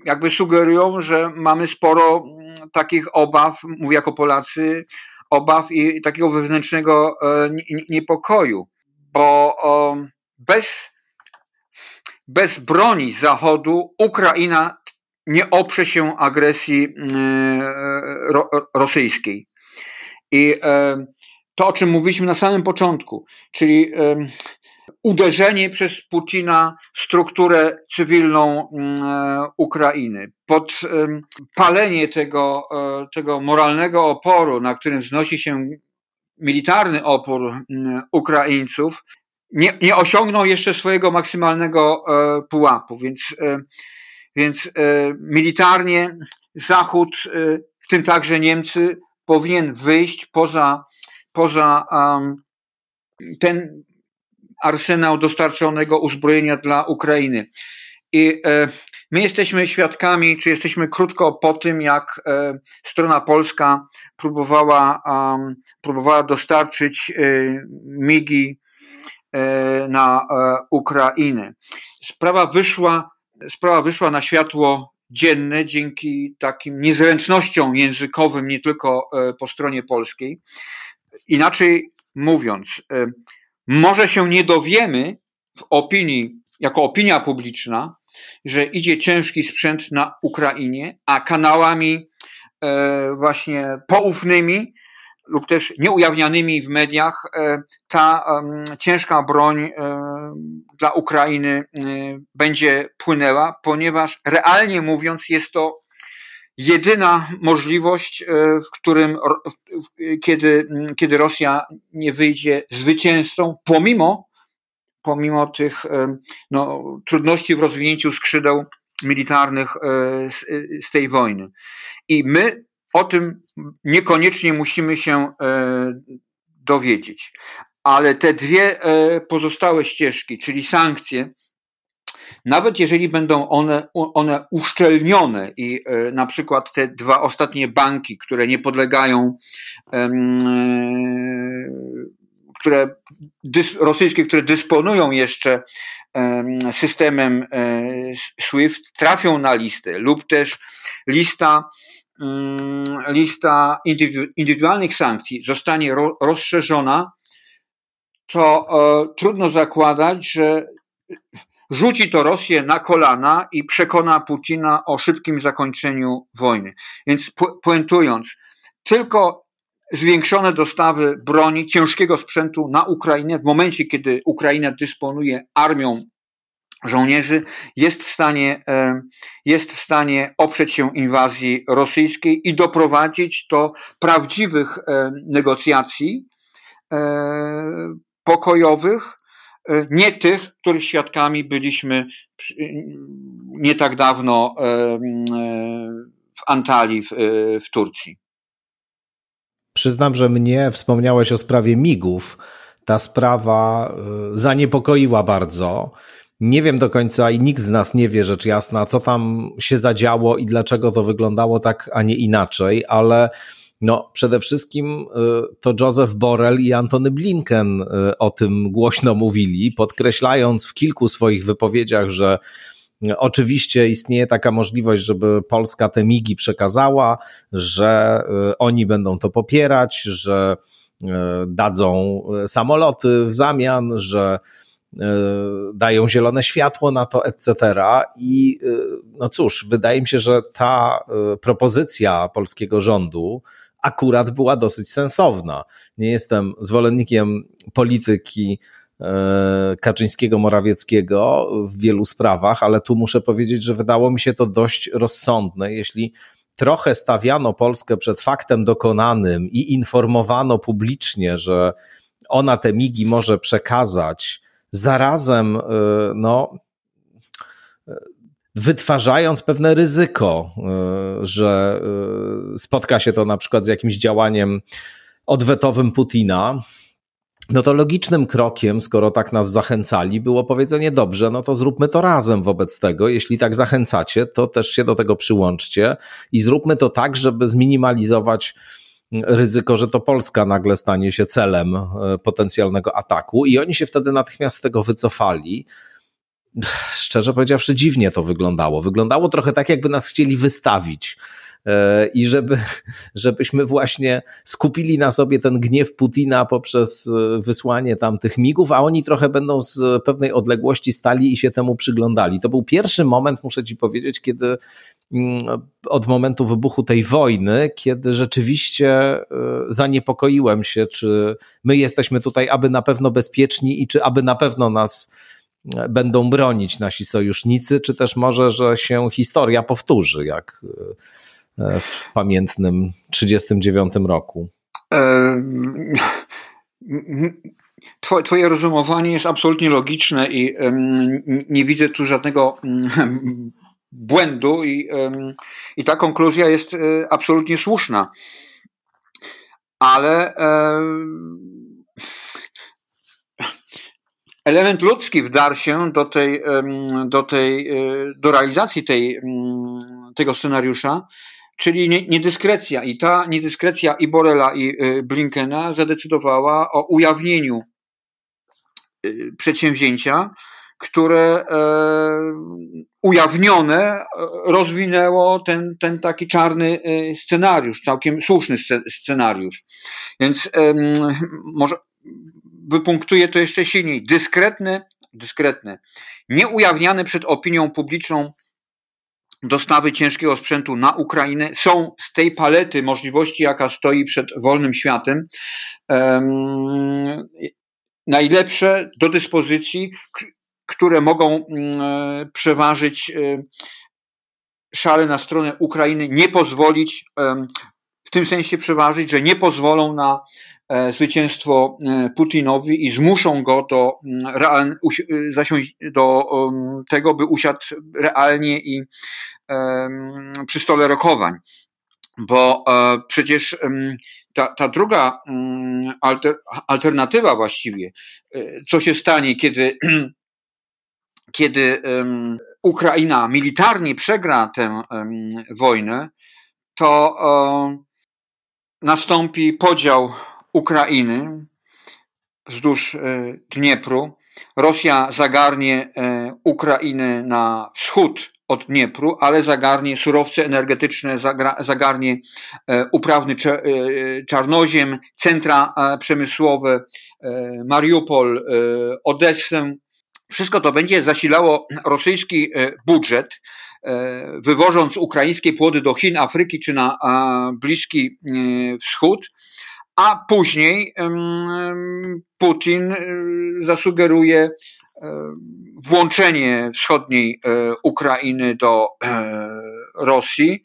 jakby sugerują, że mamy sporo takich obaw, mówię jako Polacy, obaw i takiego wewnętrznego niepokoju, bo bez bez broni Zachodu Ukraina nie oprze się agresji e, rosyjskiej. I e, to, o czym mówiliśmy na samym początku, czyli e, uderzenie przez Putina w strukturę cywilną Ukrainy, podpalenie tego, tego moralnego oporu, na którym wznosi się militarny opór Ukraińców, nie, nie osiągnął jeszcze swojego maksymalnego e, pułapu, więc, e, więc e, militarnie Zachód, e, w tym także Niemcy, powinien wyjść poza, poza um, ten arsenał dostarczonego uzbrojenia dla Ukrainy. I e, my jesteśmy świadkami, czy jesteśmy krótko po tym, jak e, strona polska próbowała, um, próbowała dostarczyć migi na e, Ukrainę. Sprawa wyszła, sprawa wyszła na światło dzienne dzięki takim niezręcznościom językowym, nie tylko e, po stronie polskiej. Inaczej mówiąc, może się nie dowiemy w opinii, jako opinia publiczna, że idzie ciężki sprzęt na Ukrainie, a kanałami właśnie poufnymi lub też nieujawnianymi w mediach e, ta ciężka broń e, dla Ukrainy e, będzie płynęła, ponieważ realnie mówiąc jest to jedyna możliwość, w którym, kiedy, kiedy Rosja nie wyjdzie zwycięzcą, pomimo, pomimo tych no, trudności w rozwinięciu skrzydeł militarnych z, z tej wojny. I my o tym niekoniecznie musimy się e, dowiedzieć. Ale te dwie e, pozostałe ścieżki, czyli sankcje, nawet jeżeli będą one, one uszczelnione i e, na przykład te dwa ostatnie banki, które nie podlegają, które rosyjskie, które dysponują jeszcze systemem SWIFT, trafią na listę, lub też lista lista indywidualnych sankcji zostanie rozszerzona, to e, trudno zakładać, że rzuci to Rosję na kolana i przekona Putina o szybkim zakończeniu wojny. Więc puentując, tylko zwiększone dostawy broni, ciężkiego sprzętu na Ukrainę w momencie, kiedy Ukraina dysponuje armią żołnierzy, jest w stanie, e, jest w stanie oprzeć się inwazji rosyjskiej i doprowadzić do prawdziwych e, negocjacji pokojowych, nie tych, których świadkami byliśmy nie tak dawno w Antalii w, Turcji. Przyznam, że mnie wspomniałeś o sprawie migów. Ta sprawa zaniepokoiła bardzo. Nie wiem do końca i nikt z nas nie wie, rzecz jasna, co tam się zadziało i dlaczego to wyglądało tak, a nie inaczej, ale no, przede wszystkim y, to Joseph Borrell i Antony Blinken y, o tym głośno mówili, podkreślając w kilku swoich wypowiedziach, że Oczywiście istnieje taka możliwość, żeby Polska te migi przekazała, że y, oni będą to popierać, że y, dadzą y, samoloty w zamian, że dają zielone światło na to, etc. I no cóż, wydaje mi się, że ta propozycja polskiego rządu akurat była dosyć sensowna. Nie jestem zwolennikiem polityki E, Kaczyńskiego, Morawieckiego w wielu sprawach, ale tu muszę powiedzieć, że wydało mi się to dość rozsądne. Jeśli trochę stawiano Polskę przed faktem dokonanym i informowano publicznie, że ona te migi może przekazać, zarazem, e, no, wytwarzając pewne ryzyko, e, że spotka się to na przykład z jakimś działaniem odwetowym Putina, no to logicznym krokiem, skoro tak nas zachęcali, było powiedzenie: dobrze, no to zróbmy to razem wobec tego. Jeśli tak zachęcacie, to też się do tego przyłączcie i zróbmy to tak, żeby zminimalizować ryzyko, że to Polska nagle stanie się celem e, potencjalnego ataku. I oni się wtedy natychmiast z tego wycofali. Szczerze powiedziawszy, dziwnie to wyglądało. Wyglądało trochę tak, jakby nas chcieli wystawić E, i żeby, (laughs) żebyśmy właśnie skupili na sobie ten gniew Putina poprzez e, wysłanie tam tych migów, a oni trochę będą z pewnej odległości stali i się temu przyglądali. To był pierwszy moment, muszę ci powiedzieć, kiedy od momentu wybuchu tej wojny, kiedy rzeczywiście e, zaniepokoiłem się, czy my jesteśmy tutaj aby na pewno bezpieczni i czy aby na pewno nas będą bronić nasi sojusznicy, czy też może, że się historia powtórzy, jak E, w pamiętnym 1939 roku? Twoje rozumowanie jest absolutnie logiczne i nie widzę tu żadnego błędu i, i ta konkluzja jest e, absolutnie słuszna. Ale element ludzki wdarł się do tej, do tej, e, do realizacji tej, tego scenariusza czyli niedyskrecja. I ta niedyskrecja i Borela, i y, Blinkena zadecydowała o ujawnieniu y, przedsięwzięcia, które e, ujawnione e, rozwinęło ten, ten taki czarny e, scenariusz, całkiem słuszny scenariusz. Więc może wypunktuję to jeszcze silniej. Dyskretne, dyskretne, nieujawniane przed opinią publiczną dostawy ciężkiego sprzętu na Ukrainę są z tej palety możliwości, jaka stoi przed wolnym światem, najlepsze do dyspozycji, które mogą um, przeważyć um, szale na stronę Ukrainy, nie pozwolić, w tym sensie przeważyć, że nie pozwolą na E, zwycięstwo e, Putinowi i zmuszą go do, mm, e, do tego, by usiadł realnie i przy stole rokowań. Bo przecież ta, ta druga mm, alter, alternatywa właściwie, co się stanie, kiedy, (clears throat) kiedy Ukraina militarnie przegra tę wojnę, to nastąpi podział Ukrainy wzdłuż e, Dniepru. Rosja zagarnie e, Ukrainę na wschód od Dniepru, ale zagarnie surowce energetyczne, zagarnie e, uprawny czarnoziem, centra przemysłowe, Mariupol, Odessę. Wszystko to będzie zasilało rosyjski budżet, wywożąc ukraińskie płody do Chin, Afryki czy na Bliski Wschód. A później Putin zasugeruje włączenie wschodniej Ukrainy do Rosji,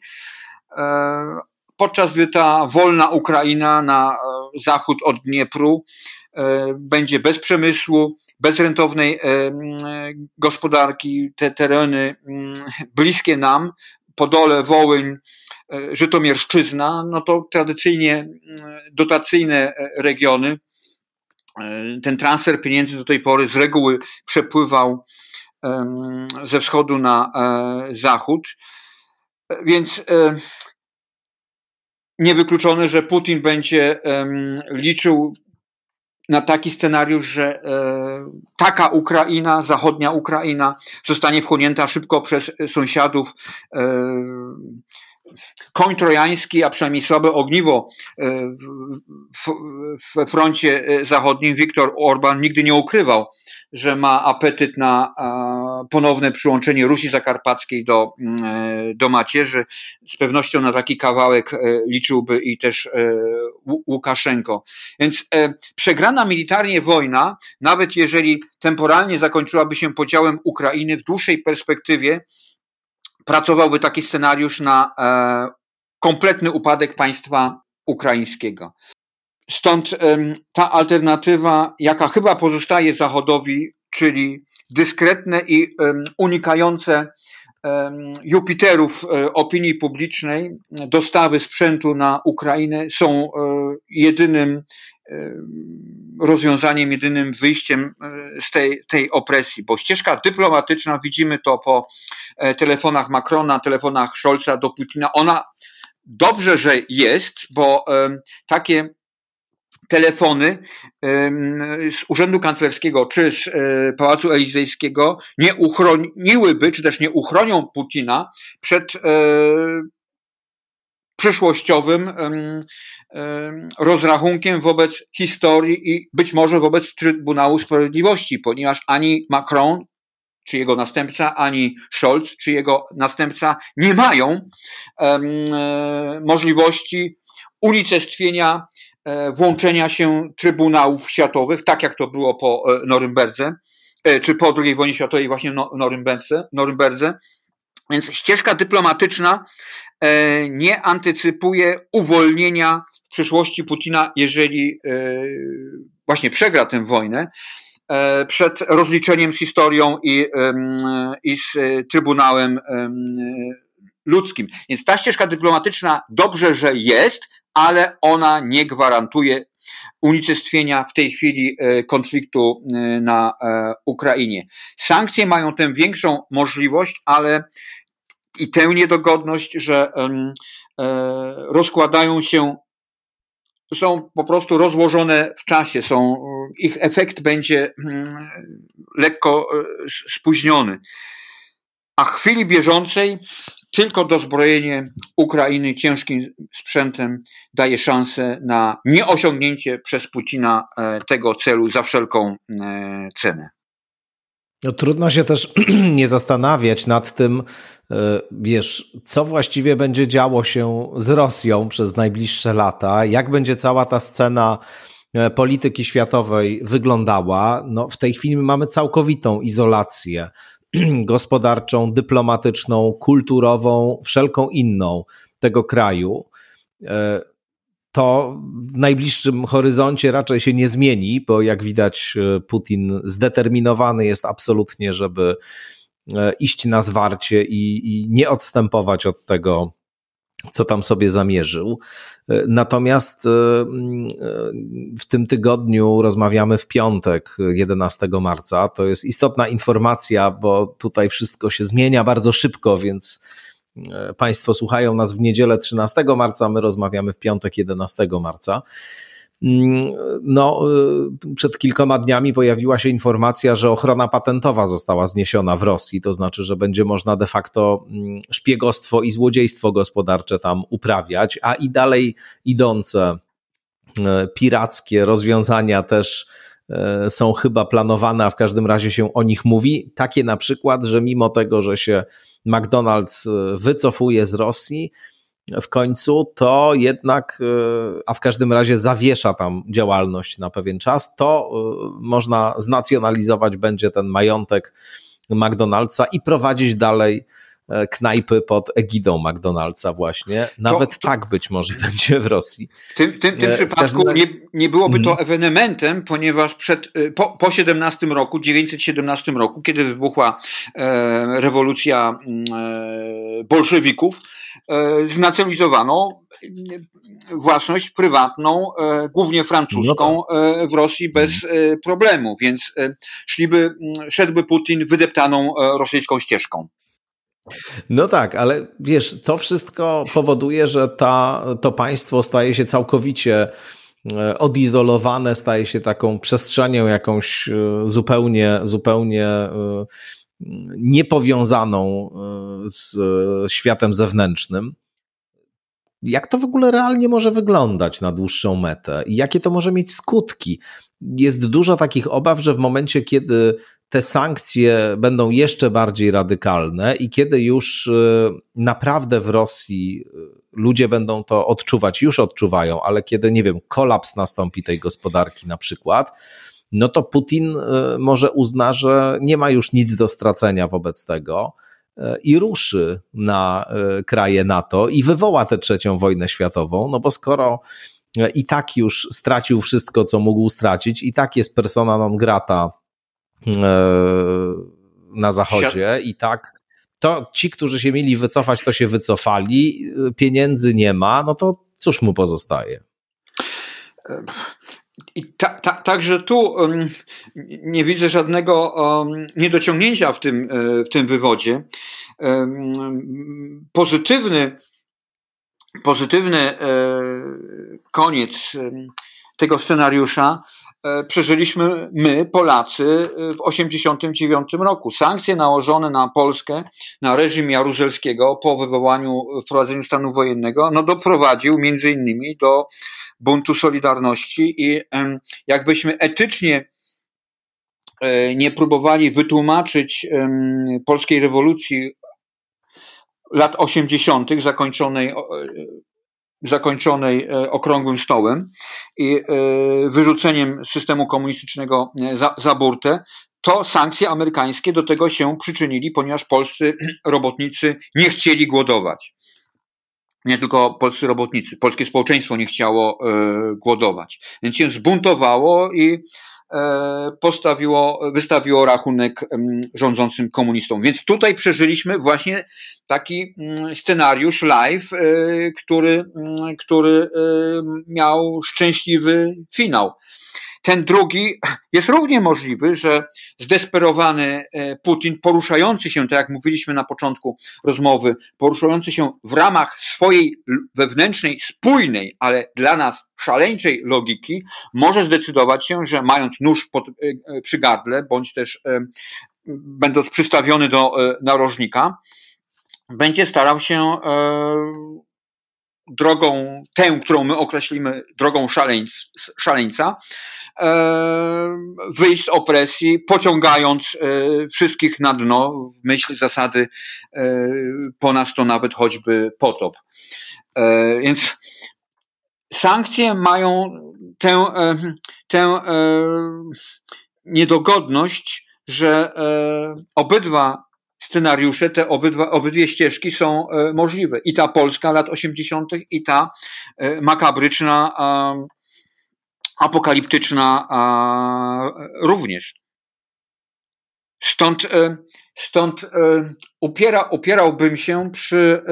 podczas gdy ta wolna Ukraina na zachód od Dniepru będzie bez przemysłu, bezrentownej gospodarki, te tereny mm, bliskie nam, Podole, Wołyń, e, Żytomierszczyzna, no to tradycyjnie mm, dotacyjne e, regiony. E, ten transfer pieniędzy do tej pory z reguły przepływał ze wschodu na zachód. Więc niewykluczone, że Putin będzie liczył na taki scenariusz, że e, taka Ukraina, zachodnia Ukraina, zostanie wchłonięta szybko przez sąsiadów. E, koń trojański, a przynajmniej słabe ogniwo e, w, w, w froncie zachodnim, Viktor Orban nigdy nie ukrywał, że ma apetyt na ponowne przyłączenie Rusi Zakarpackiej do, mm, e, do macierzy. Z pewnością na taki kawałek e, liczyłby i też e, Łukaszenko. Więc przegrana militarnie wojna, nawet jeżeli temporalnie zakończyłaby się podziałem Ukrainy, w dłuższej perspektywie pracowałby taki scenariusz na kompletny upadek państwa ukraińskiego. Stąd ta alternatywa, jaka chyba pozostaje Zachodowi, czyli dyskretne i unikające Jupiterów e, opinii publicznej, dostawy sprzętu na Ukrainę są e, jedynym rozwiązaniem, jedynym wyjściem e, z tej, tej opresji, bo ścieżka dyplomatyczna, widzimy to po telefonach Macrona, telefonach Scholza do Putina, ona dobrze, że jest, bo takie telefony z Urzędu Kanclerskiego czy z e, Pałacu Elizejskiego nie uchroniłyby, czy też nie uchronią Putina przed e, przyszłościowym rozrachunkiem wobec historii i być może wobec Trybunału Sprawiedliwości, ponieważ ani Macron, czy jego następca, ani Scholz, czy jego następca nie mają możliwości unicestwienia włączenia się trybunałów światowych, tak jak to było po e, Norymberdze, e, czy po II wojnie światowej właśnie w Norymberdze, Norymberdze. Więc ścieżka dyplomatyczna nie antycypuje uwolnienia w przyszłości Putina, jeżeli właśnie przegra tę wojnę, przed rozliczeniem z historią i, i z Trybunałem Ludzkim. Więc ta ścieżka dyplomatyczna dobrze, że jest, ale ona nie gwarantuje unicestwienia w tej chwili e, konfliktu e, na e, Ukrainie. Sankcje mają tę większą możliwość, ale i tę niedogodność, że rozkładają się, są po prostu rozłożone w czasie, są, ich efekt będzie mm, lekko spóźniony. A chwili bieżącej tylko dozbrojenie Ukrainy ciężkim sprzętem daje szansę na nieosiągnięcie przez Putina e, tego celu za wszelką e, cenę. No, trudno się też (clears throat) nie zastanawiać nad tym, e, wiesz, co właściwie będzie działo się z Rosją przez najbliższe lata, jak będzie cała ta scena polityki światowej wyglądała. No, w tej chwili mamy całkowitą izolację (clears throat) gospodarczą, dyplomatyczną, kulturową, wszelką inną tego kraju, e, to w najbliższym horyzoncie raczej się nie zmieni, bo jak widać, e, Putin zdeterminowany jest absolutnie, żeby e, iść na zwarcie i, i nie odstępować od tego, co tam sobie zamierzył. Natomiast e, w tym tygodniu rozmawiamy w piątek, 11 marca. To jest istotna informacja, bo tutaj wszystko się zmienia bardzo szybko, więc e, Państwo słuchają nas w niedzielę 13 marca, my rozmawiamy w piątek 11 marca. Mm, no, y, przed kilkoma dniami pojawiła się informacja, że ochrona patentowa została zniesiona w Rosji. To znaczy, że będzie można de facto mm, szpiegostwo i złodziejstwo gospodarcze tam uprawiać, a i dalej idące y, pirackie rozwiązania też y, są chyba planowane, a w każdym razie się o nich mówi. Takie na przykład, że mimo tego, że się McDonald's wycofuje z Rosji, w końcu, to jednak, a w każdym razie zawiesza tam działalność na pewien czas, to można znacjonalizować będzie ten majątek McDonald'sa i prowadzić dalej E, knajpy pod egidą McDonald'sa właśnie. Nawet to, to, tak być może (laughs) będzie w Rosji. W tym, tym, tym e, przypadku każdym... nie, nie byłoby to mhm. ewenementem, ponieważ przed, e, po, po 17 roku, 917 roku, kiedy wybuchła e, rewolucja mm, e, bolszewików, e, znacjonalizowano własność prywatną, e, głównie francuską, no tak. w Rosji bez problemu, więc szliby, szedłby Putin wydeptaną rosyjską ścieżką. No tak, ale wiesz, to wszystko powoduje, że ta, to państwo staje się całkowicie e, odizolowane, staje się taką przestrzenią jakąś e, zupełnie, zupełnie e, niepowiązaną z światem zewnętrznym. Jak to w ogóle realnie może wyglądać na dłuższą metę i jakie to może mieć skutki? Jest dużo takich obaw, że w momencie, kiedy te sankcje będą jeszcze bardziej radykalne i kiedy już y, naprawdę w Rosji ludzie będą to odczuwać, już odczuwają, ale kiedy, nie wiem, kolaps nastąpi tej gospodarki na przykład, no to Putin y, może uzna, że nie ma już nic do stracenia wobec tego i ruszy na kraje NATO i wywoła tę trzecią wojnę światową, no bo skoro i tak już stracił wszystko, co mógł stracić, i tak jest persona non grata E, na zachodzie i tak to ci, którzy się mieli wycofać, to się wycofali, pieniędzy nie ma, no to cóż mu pozostaje? I ta, ta, także tu um, nie widzę żadnego um, niedociągnięcia w tym, e, w tym wywodzie. Um, pozytywny, pozytywny e, koniec tego scenariusza E, przeżyliśmy my, Polacy, w 1989 roku. Sankcje nałożone na Polskę, na reżim Jaruzelskiego po wywołaniu, wprowadzeniu stanu wojennego, no doprowadził między innymi do buntu Solidarności i jakbyśmy etycznie e, nie próbowali wytłumaczyć polskiej rewolucji lat 80., zakończonej zakończonej e, okrągłym stołem i e, wyrzuceniem systemu komunistycznego e, za, za burtę, to sankcje amerykańskie do tego się przyczynili, ponieważ polscy (clears throat) robotnicy nie chcieli głodować. Nie tylko polscy robotnicy, polskie społeczeństwo nie chciało głodować. Więc się zbuntowało i E, postawiło, wystawiło rachunek rządzącym komunistom. Więc tutaj przeżyliśmy właśnie taki mm, scenariusz live, e, który, mm, który e, miał szczęśliwy finał. Ten drugi jest równie możliwy, że zdesperowany e, Putin, poruszający się, tak jak mówiliśmy na początku rozmowy, poruszający się w ramach swojej wewnętrznej, spójnej, ale dla nas szaleńczej logiki, może zdecydować się, że mając nóż pod, e, e, przy gardle, bądź też będąc przystawiony do narożnika, będzie starał się drogą tę, którą my określimy drogą szaleńc, szaleńca, wyjść z opresji, pociągając e, wszystkich na dno w myśl zasady e, po nas to nawet choćby potop. Więc sankcje mają tę, tę niedogodność, że obydwa scenariusze, te obydwa, obydwie ścieżki są e, możliwe. I ta polska lat 80., i ta e, makabryczna, apokaliptyczna również. Stąd, e, stąd upiera, upierałbym się przy,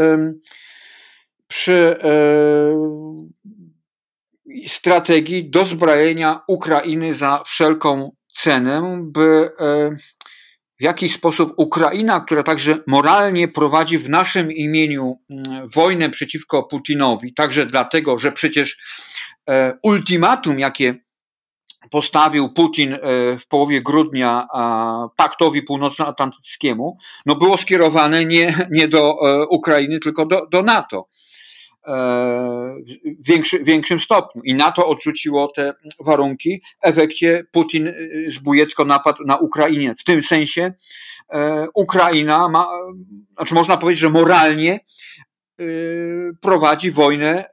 przy strategii dozbrojenia Ukrainy za wszelką cenę, by w jaki sposób Ukraina, która także moralnie prowadzi w naszym imieniu mm, wojnę przeciwko Putinowi, także dlatego, że przecież e, ultimatum, jakie postawił Putin e, w połowie grudnia paktowi północnoatlantyckiemu, no było skierowane nie, nie do e, Ukrainy, tylko do, do NATO. E, w większy, większym stopniu. I NATO odrzuciło te warunki. W efekcie Putin y, zbójecko napadł na Ukrainę. W tym sensie e, Ukraina ma, znaczy można powiedzieć, że moralnie prowadzi wojnę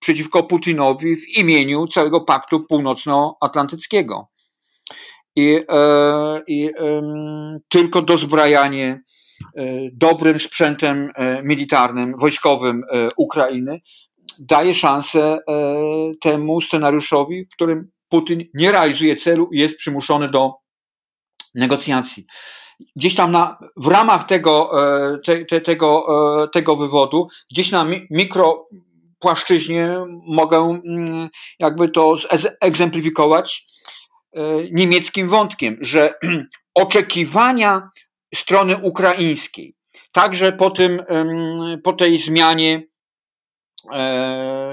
przeciwko Putinowi w imieniu całego Paktu Północnoatlantyckiego. I, i tylko dozbrajanie dobrym sprzętem militarnym, wojskowym Ukrainy daje szansę temu scenariuszowi, w którym Putin nie realizuje celu i jest przymuszony do negocjacji. Gdzieś tam na, w ramach tego, e, te, te, tego, e, tego wywodu, gdzieś na mikropłaszczyźnie mogę mm, jakby to egzemplifikować e, niemieckim wątkiem, że (clears throat) oczekiwania strony ukraińskiej, także po, tym, po tej zmianie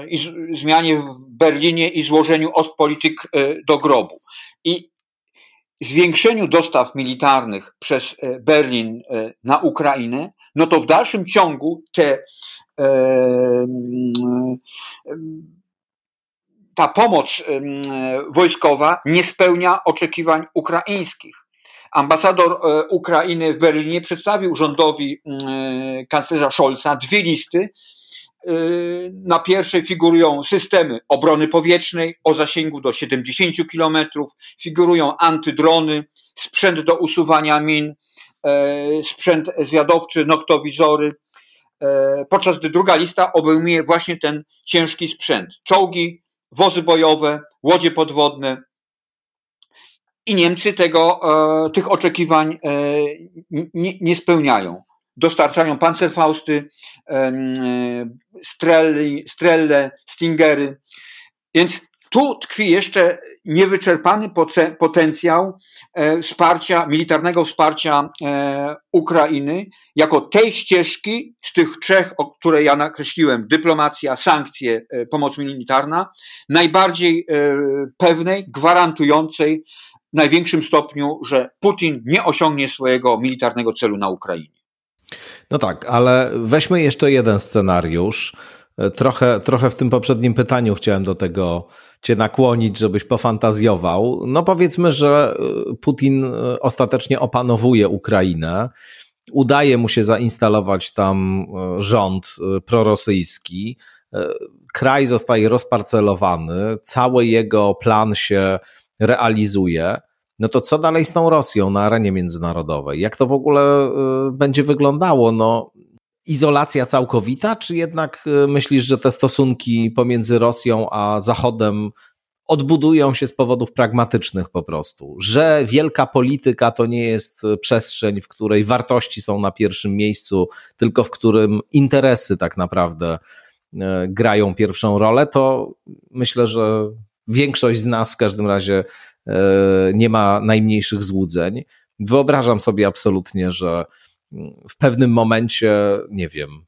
i zmianie w Berlinie i złożeniu Ostpolitik do grobu. I zwiększeniu dostaw militarnych przez e, Berlin e, na Ukrainę, no to w dalszym ciągu te, e, ta pomoc wojskowa nie spełnia oczekiwań ukraińskich. Ambasador Ukrainy w Berlinie przedstawił rządowi kanclerza Scholza dwie listy Y, na pierwszej figurują systemy obrony powietrznej o zasięgu do 70 km, figurują antydrony, sprzęt do usuwania min, e, sprzęt zwiadowczy, noktowizory, e, podczas gdy druga lista obejmuje właśnie ten ciężki sprzęt. Czołgi, wozy bojowe, łodzie podwodne. I Niemcy tego, e, tych oczekiwań nie, nie spełniają dostarczają pancerfausty, strelli, strelle, stingery. Więc tu tkwi jeszcze niewyczerpany potencjał e, wsparcia, militarnego wsparcia e, Ukrainy, jako tej ścieżki z tych trzech, o które ja nakreśliłem, dyplomacja, sankcje, e, pomoc militarna, najbardziej pewnej, gwarantującej w największym stopniu, że Putin nie osiągnie swojego militarnego celu na Ukrainie. No tak, ale weźmy jeszcze jeden scenariusz. Trochę, trochę w tym poprzednim pytaniu chciałem do tego Cię nakłonić, żebyś pofantazjował. No powiedzmy, że e, Putin e, ostatecznie opanowuje Ukrainę. Udaje mu się zainstalować tam e, rząd prorosyjski. Kraj zostaje rozparcelowany, cały jego plan się realizuje no to co dalej z tą Rosją na arenie międzynarodowej? Jak to w ogóle y, będzie wyglądało? No, izolacja całkowita, czy jednak y, myślisz, że te stosunki pomiędzy Rosją a Zachodem odbudują się z powodów pragmatycznych po prostu? Że wielka polityka to nie jest przestrzeń, w której wartości są na pierwszym miejscu, tylko w którym interesy tak naprawdę grają pierwszą rolę, to myślę, że większość z nas w każdym razie e, nie ma najmniejszych złudzeń. Wyobrażam sobie absolutnie, że w pewnym momencie, nie wiem,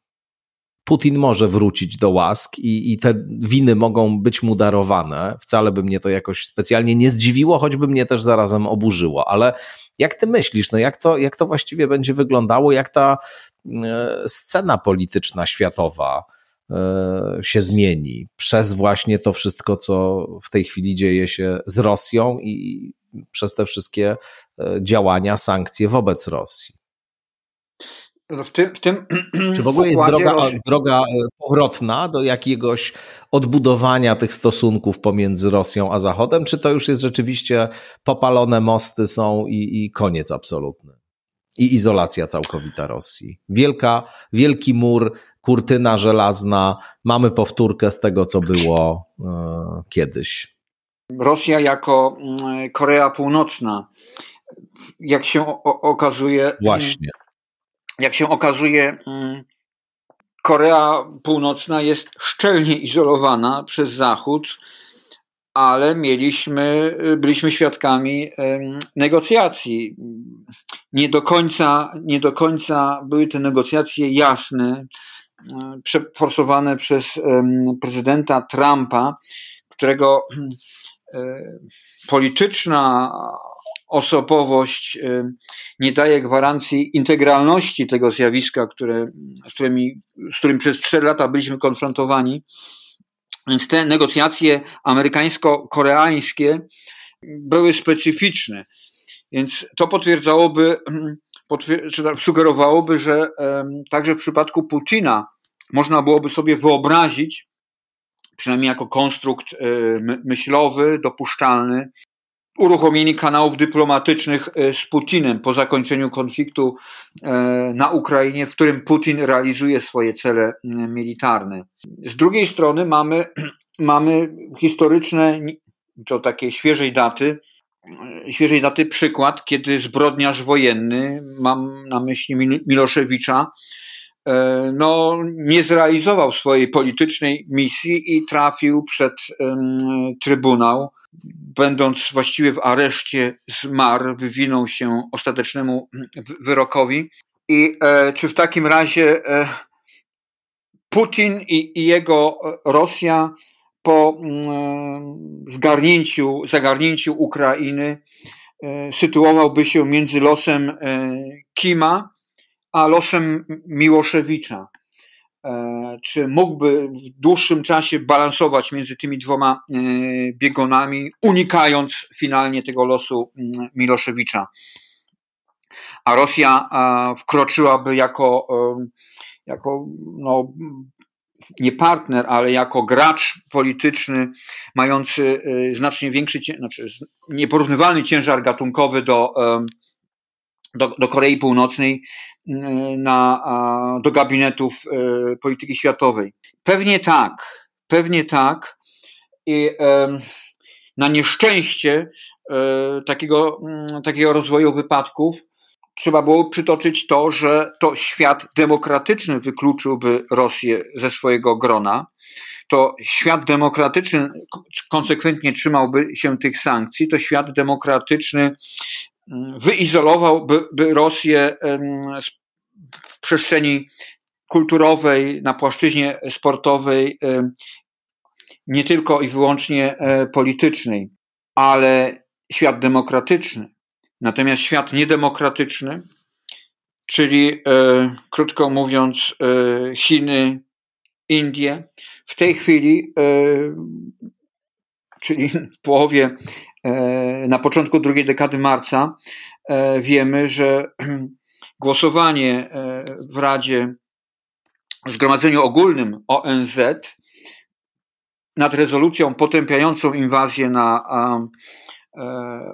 Putin może wrócić do łask i, i te winy mogą być mu darowane. Wcale by mnie to jakoś specjalnie nie zdziwiło, choćby mnie też zarazem oburzyło. Ale jak ty myślisz, no jak, to, jak to właściwie będzie wyglądało, jak ta e, scena polityczna światowa się zmieni przez właśnie to wszystko, co w tej chwili dzieje się z Rosją i przez te wszystkie e, działania, sankcje wobec Rosji. No w tym, w tym (clears throat) Czy w ogóle jest droga, droga e, powrotna do jakiegoś odbudowania tych stosunków pomiędzy Rosją a Zachodem, czy to już jest rzeczywiście popalone mosty są i, i koniec absolutny? I izolacja całkowita Rosji. Wielka, wielki mur kurtyna żelazna, mamy powtórkę z tego, co było e, kiedyś. Rosja jako mm, Korea Północna, jak się okazuje. Właśnie. Jak się okazuje, mm, Korea Północna jest szczelnie izolowana przez Zachód, ale mieliśmy, byliśmy świadkami negocjacji. Nie do końca, nie do końca były te negocjacje jasne przeforsowane przez prezydenta Trumpa, którego e, polityczna osobowość nie daje gwarancji integralności tego zjawiska, które, z, którymi, z którym przez cztery lata byliśmy konfrontowani. Więc te negocjacje amerykańsko-koreańskie były specyficzne. Więc to potwierdzałoby sugerowałoby, że także w przypadku Putina można byłoby sobie wyobrazić, przynajmniej jako konstrukt e, myślowy, dopuszczalny, uruchomienie kanałów dyplomatycznych e, z Putinem po zakończeniu konfliktu e, na Ukrainie, w którym Putin realizuje swoje cele militarne. Z drugiej strony mamy, (clears throat) mamy historyczne, to takie świeżej daty, świeżej daty przykład, kiedy zbrodniarz wojenny, mam na myśli Miloszewicza, E, no, nie zrealizował swojej politycznej misji i trafił przed Trybunał. Będąc właściwie w areszcie, zmarł, wywinął się ostatecznemu wyrokowi. I e, czy w takim razie e, Putin i, i, jego Rosja po mm, zgarnięciu, zagarnięciu Ukrainy e, sytuowałby się między losem e, Kima, a losem Miłoszewicza. E, czy mógłby w dłuższym czasie balansować między tymi dwoma biegunami, unikając finalnie tego losu mm, Miloszewicza? A Rosja wkroczyłaby jako, jako no, nie partner, ale jako gracz polityczny mający znacznie większy, znaczy nieporównywalny ciężar gatunkowy do do, do Korei Północnej mm, na, do gabinetów e, polityki światowej. Pewnie tak, pewnie tak. I na nieszczęście takiego, mm, takiego rozwoju wypadków trzeba było przytoczyć to, że to świat demokratyczny wykluczyłby Rosję ze swojego grona. To świat demokratyczny konsekwentnie trzymałby się tych sankcji, to świat demokratyczny wyizolowałby Rosję w przestrzeni kulturowej, na płaszczyźnie sportowej, nie tylko i wyłącznie e, politycznej, ale świat demokratyczny. Natomiast świat niedemokratyczny, czyli e, krótko mówiąc, e, Chiny, Indie, w tej chwili, czyli w połowie E, na początku drugiej dekady marca e, wiemy, że (clears throat) głosowanie e, w Radzie, w Zgromadzeniu Ogólnym ONZ nad rezolucją potępiającą inwazję na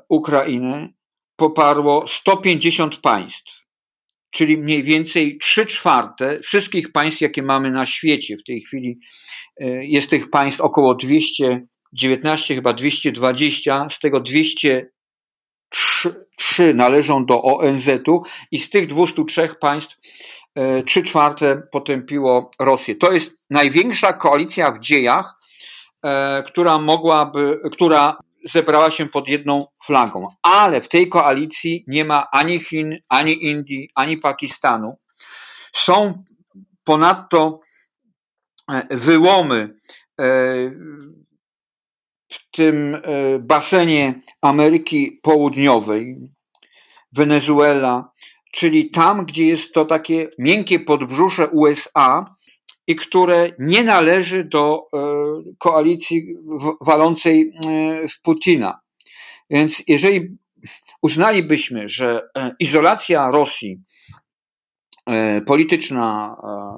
Ukrainę poparło 150 państw, czyli mniej więcej 3 czwarte wszystkich państw, jakie mamy na świecie. W tej chwili jest tych państw około 200 19, chyba 220, z tego 203 należą do ONZ-u i z tych 203 państw 3 e, czwarte potępiło Rosję. To jest największa koalicja w dziejach, e, która mogłaby, która zebrała się pod jedną flagą. Ale w tej koalicji nie ma ani Chin, ani Indii, ani Pakistanu. Są ponadto e, wyłomy w tym e, basenie Ameryki Południowej, Wenezuela, czyli tam, gdzie jest to takie miękkie podbrzusze USA i które nie należy do e, koalicji walącej e, w Putina. Więc jeżeli uznalibyśmy, że izolacja Rosji E, polityczna, e,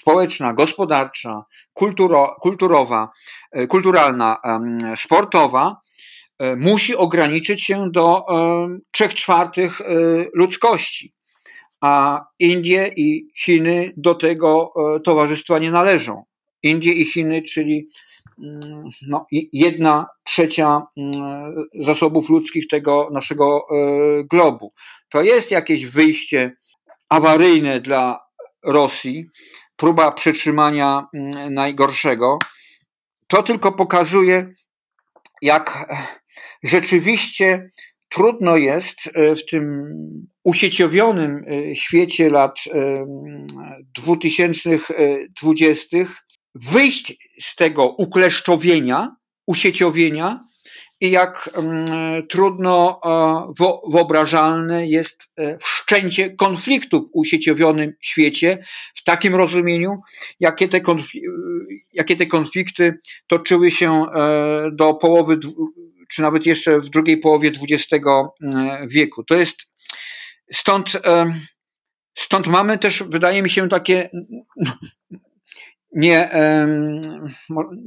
społeczna, gospodarcza, kulturo, kulturowa, e, kulturalna, sportowa musi ograniczyć się do trzech czwartych ludzkości. A Indie i Chiny do tego towarzystwa nie należą. Indie i Chiny, czyli mm, no, jedna trzecia mm, zasobów ludzkich tego naszego globu. To jest jakieś wyjście awaryjne dla Rosji, próba przetrzymania mm, najgorszego, to tylko pokazuje, jak rzeczywiście trudno jest e, w tym usieciowionym e, świecie lat 2020 e, wyjść z tego ukleszczowienia, usieciowienia i jak mm, trudno wyobrażalne jest wszczęcie konfliktu w usieciowionym świecie, w takim rozumieniu, jakie te, jakie te konflikty toczyły się do połowy, czy nawet jeszcze w drugiej połowie XX e, wieku. To jest stąd, stąd mamy też, wydaje mi się, takie nie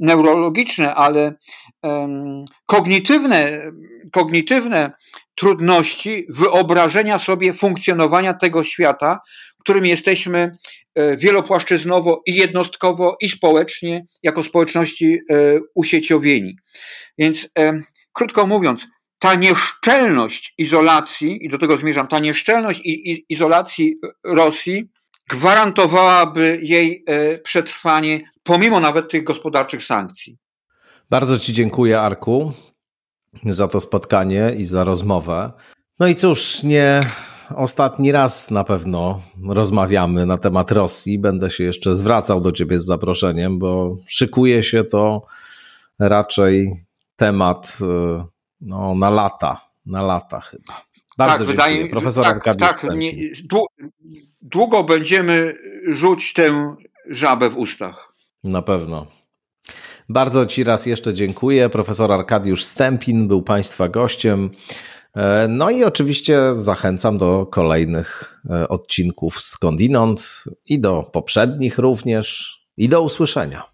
neurologiczne, ale kognitywne, kognitywne trudności wyobrażenia sobie funkcjonowania tego świata, którym jesteśmy e, wielopłaszczyznowo i jednostkowo, i społecznie, jako społeczności e, usieciowieni. Więc, krótko mówiąc, ta nieszczelność izolacji, i do tego zmierzam, ta nieszczelność izolacji Rosji gwarantowałaby jej e, przetrwanie, pomimo nawet tych gospodarczych sankcji. Bardzo Ci dziękuję, Arku, za to spotkanie i za rozmowę. No i cóż, nie ostatni raz na pewno rozmawiamy na temat Rosji. Będę się jeszcze zwracał do Ciebie z zaproszeniem, bo szykuje się to raczej temat e, no, na lata, na lata chyba. Bardzo tak, wydaje Profesor tak, tak, nie, długo będziemy rzuć tę żabę w ustach. Na pewno. Bardzo Ci raz jeszcze dziękuję. Profesor Arkadiusz Stępin był Państwa gościem. E, no i oczywiście zachęcam do kolejnych e, odcinków skądinąd i do poprzednich również i do usłyszenia.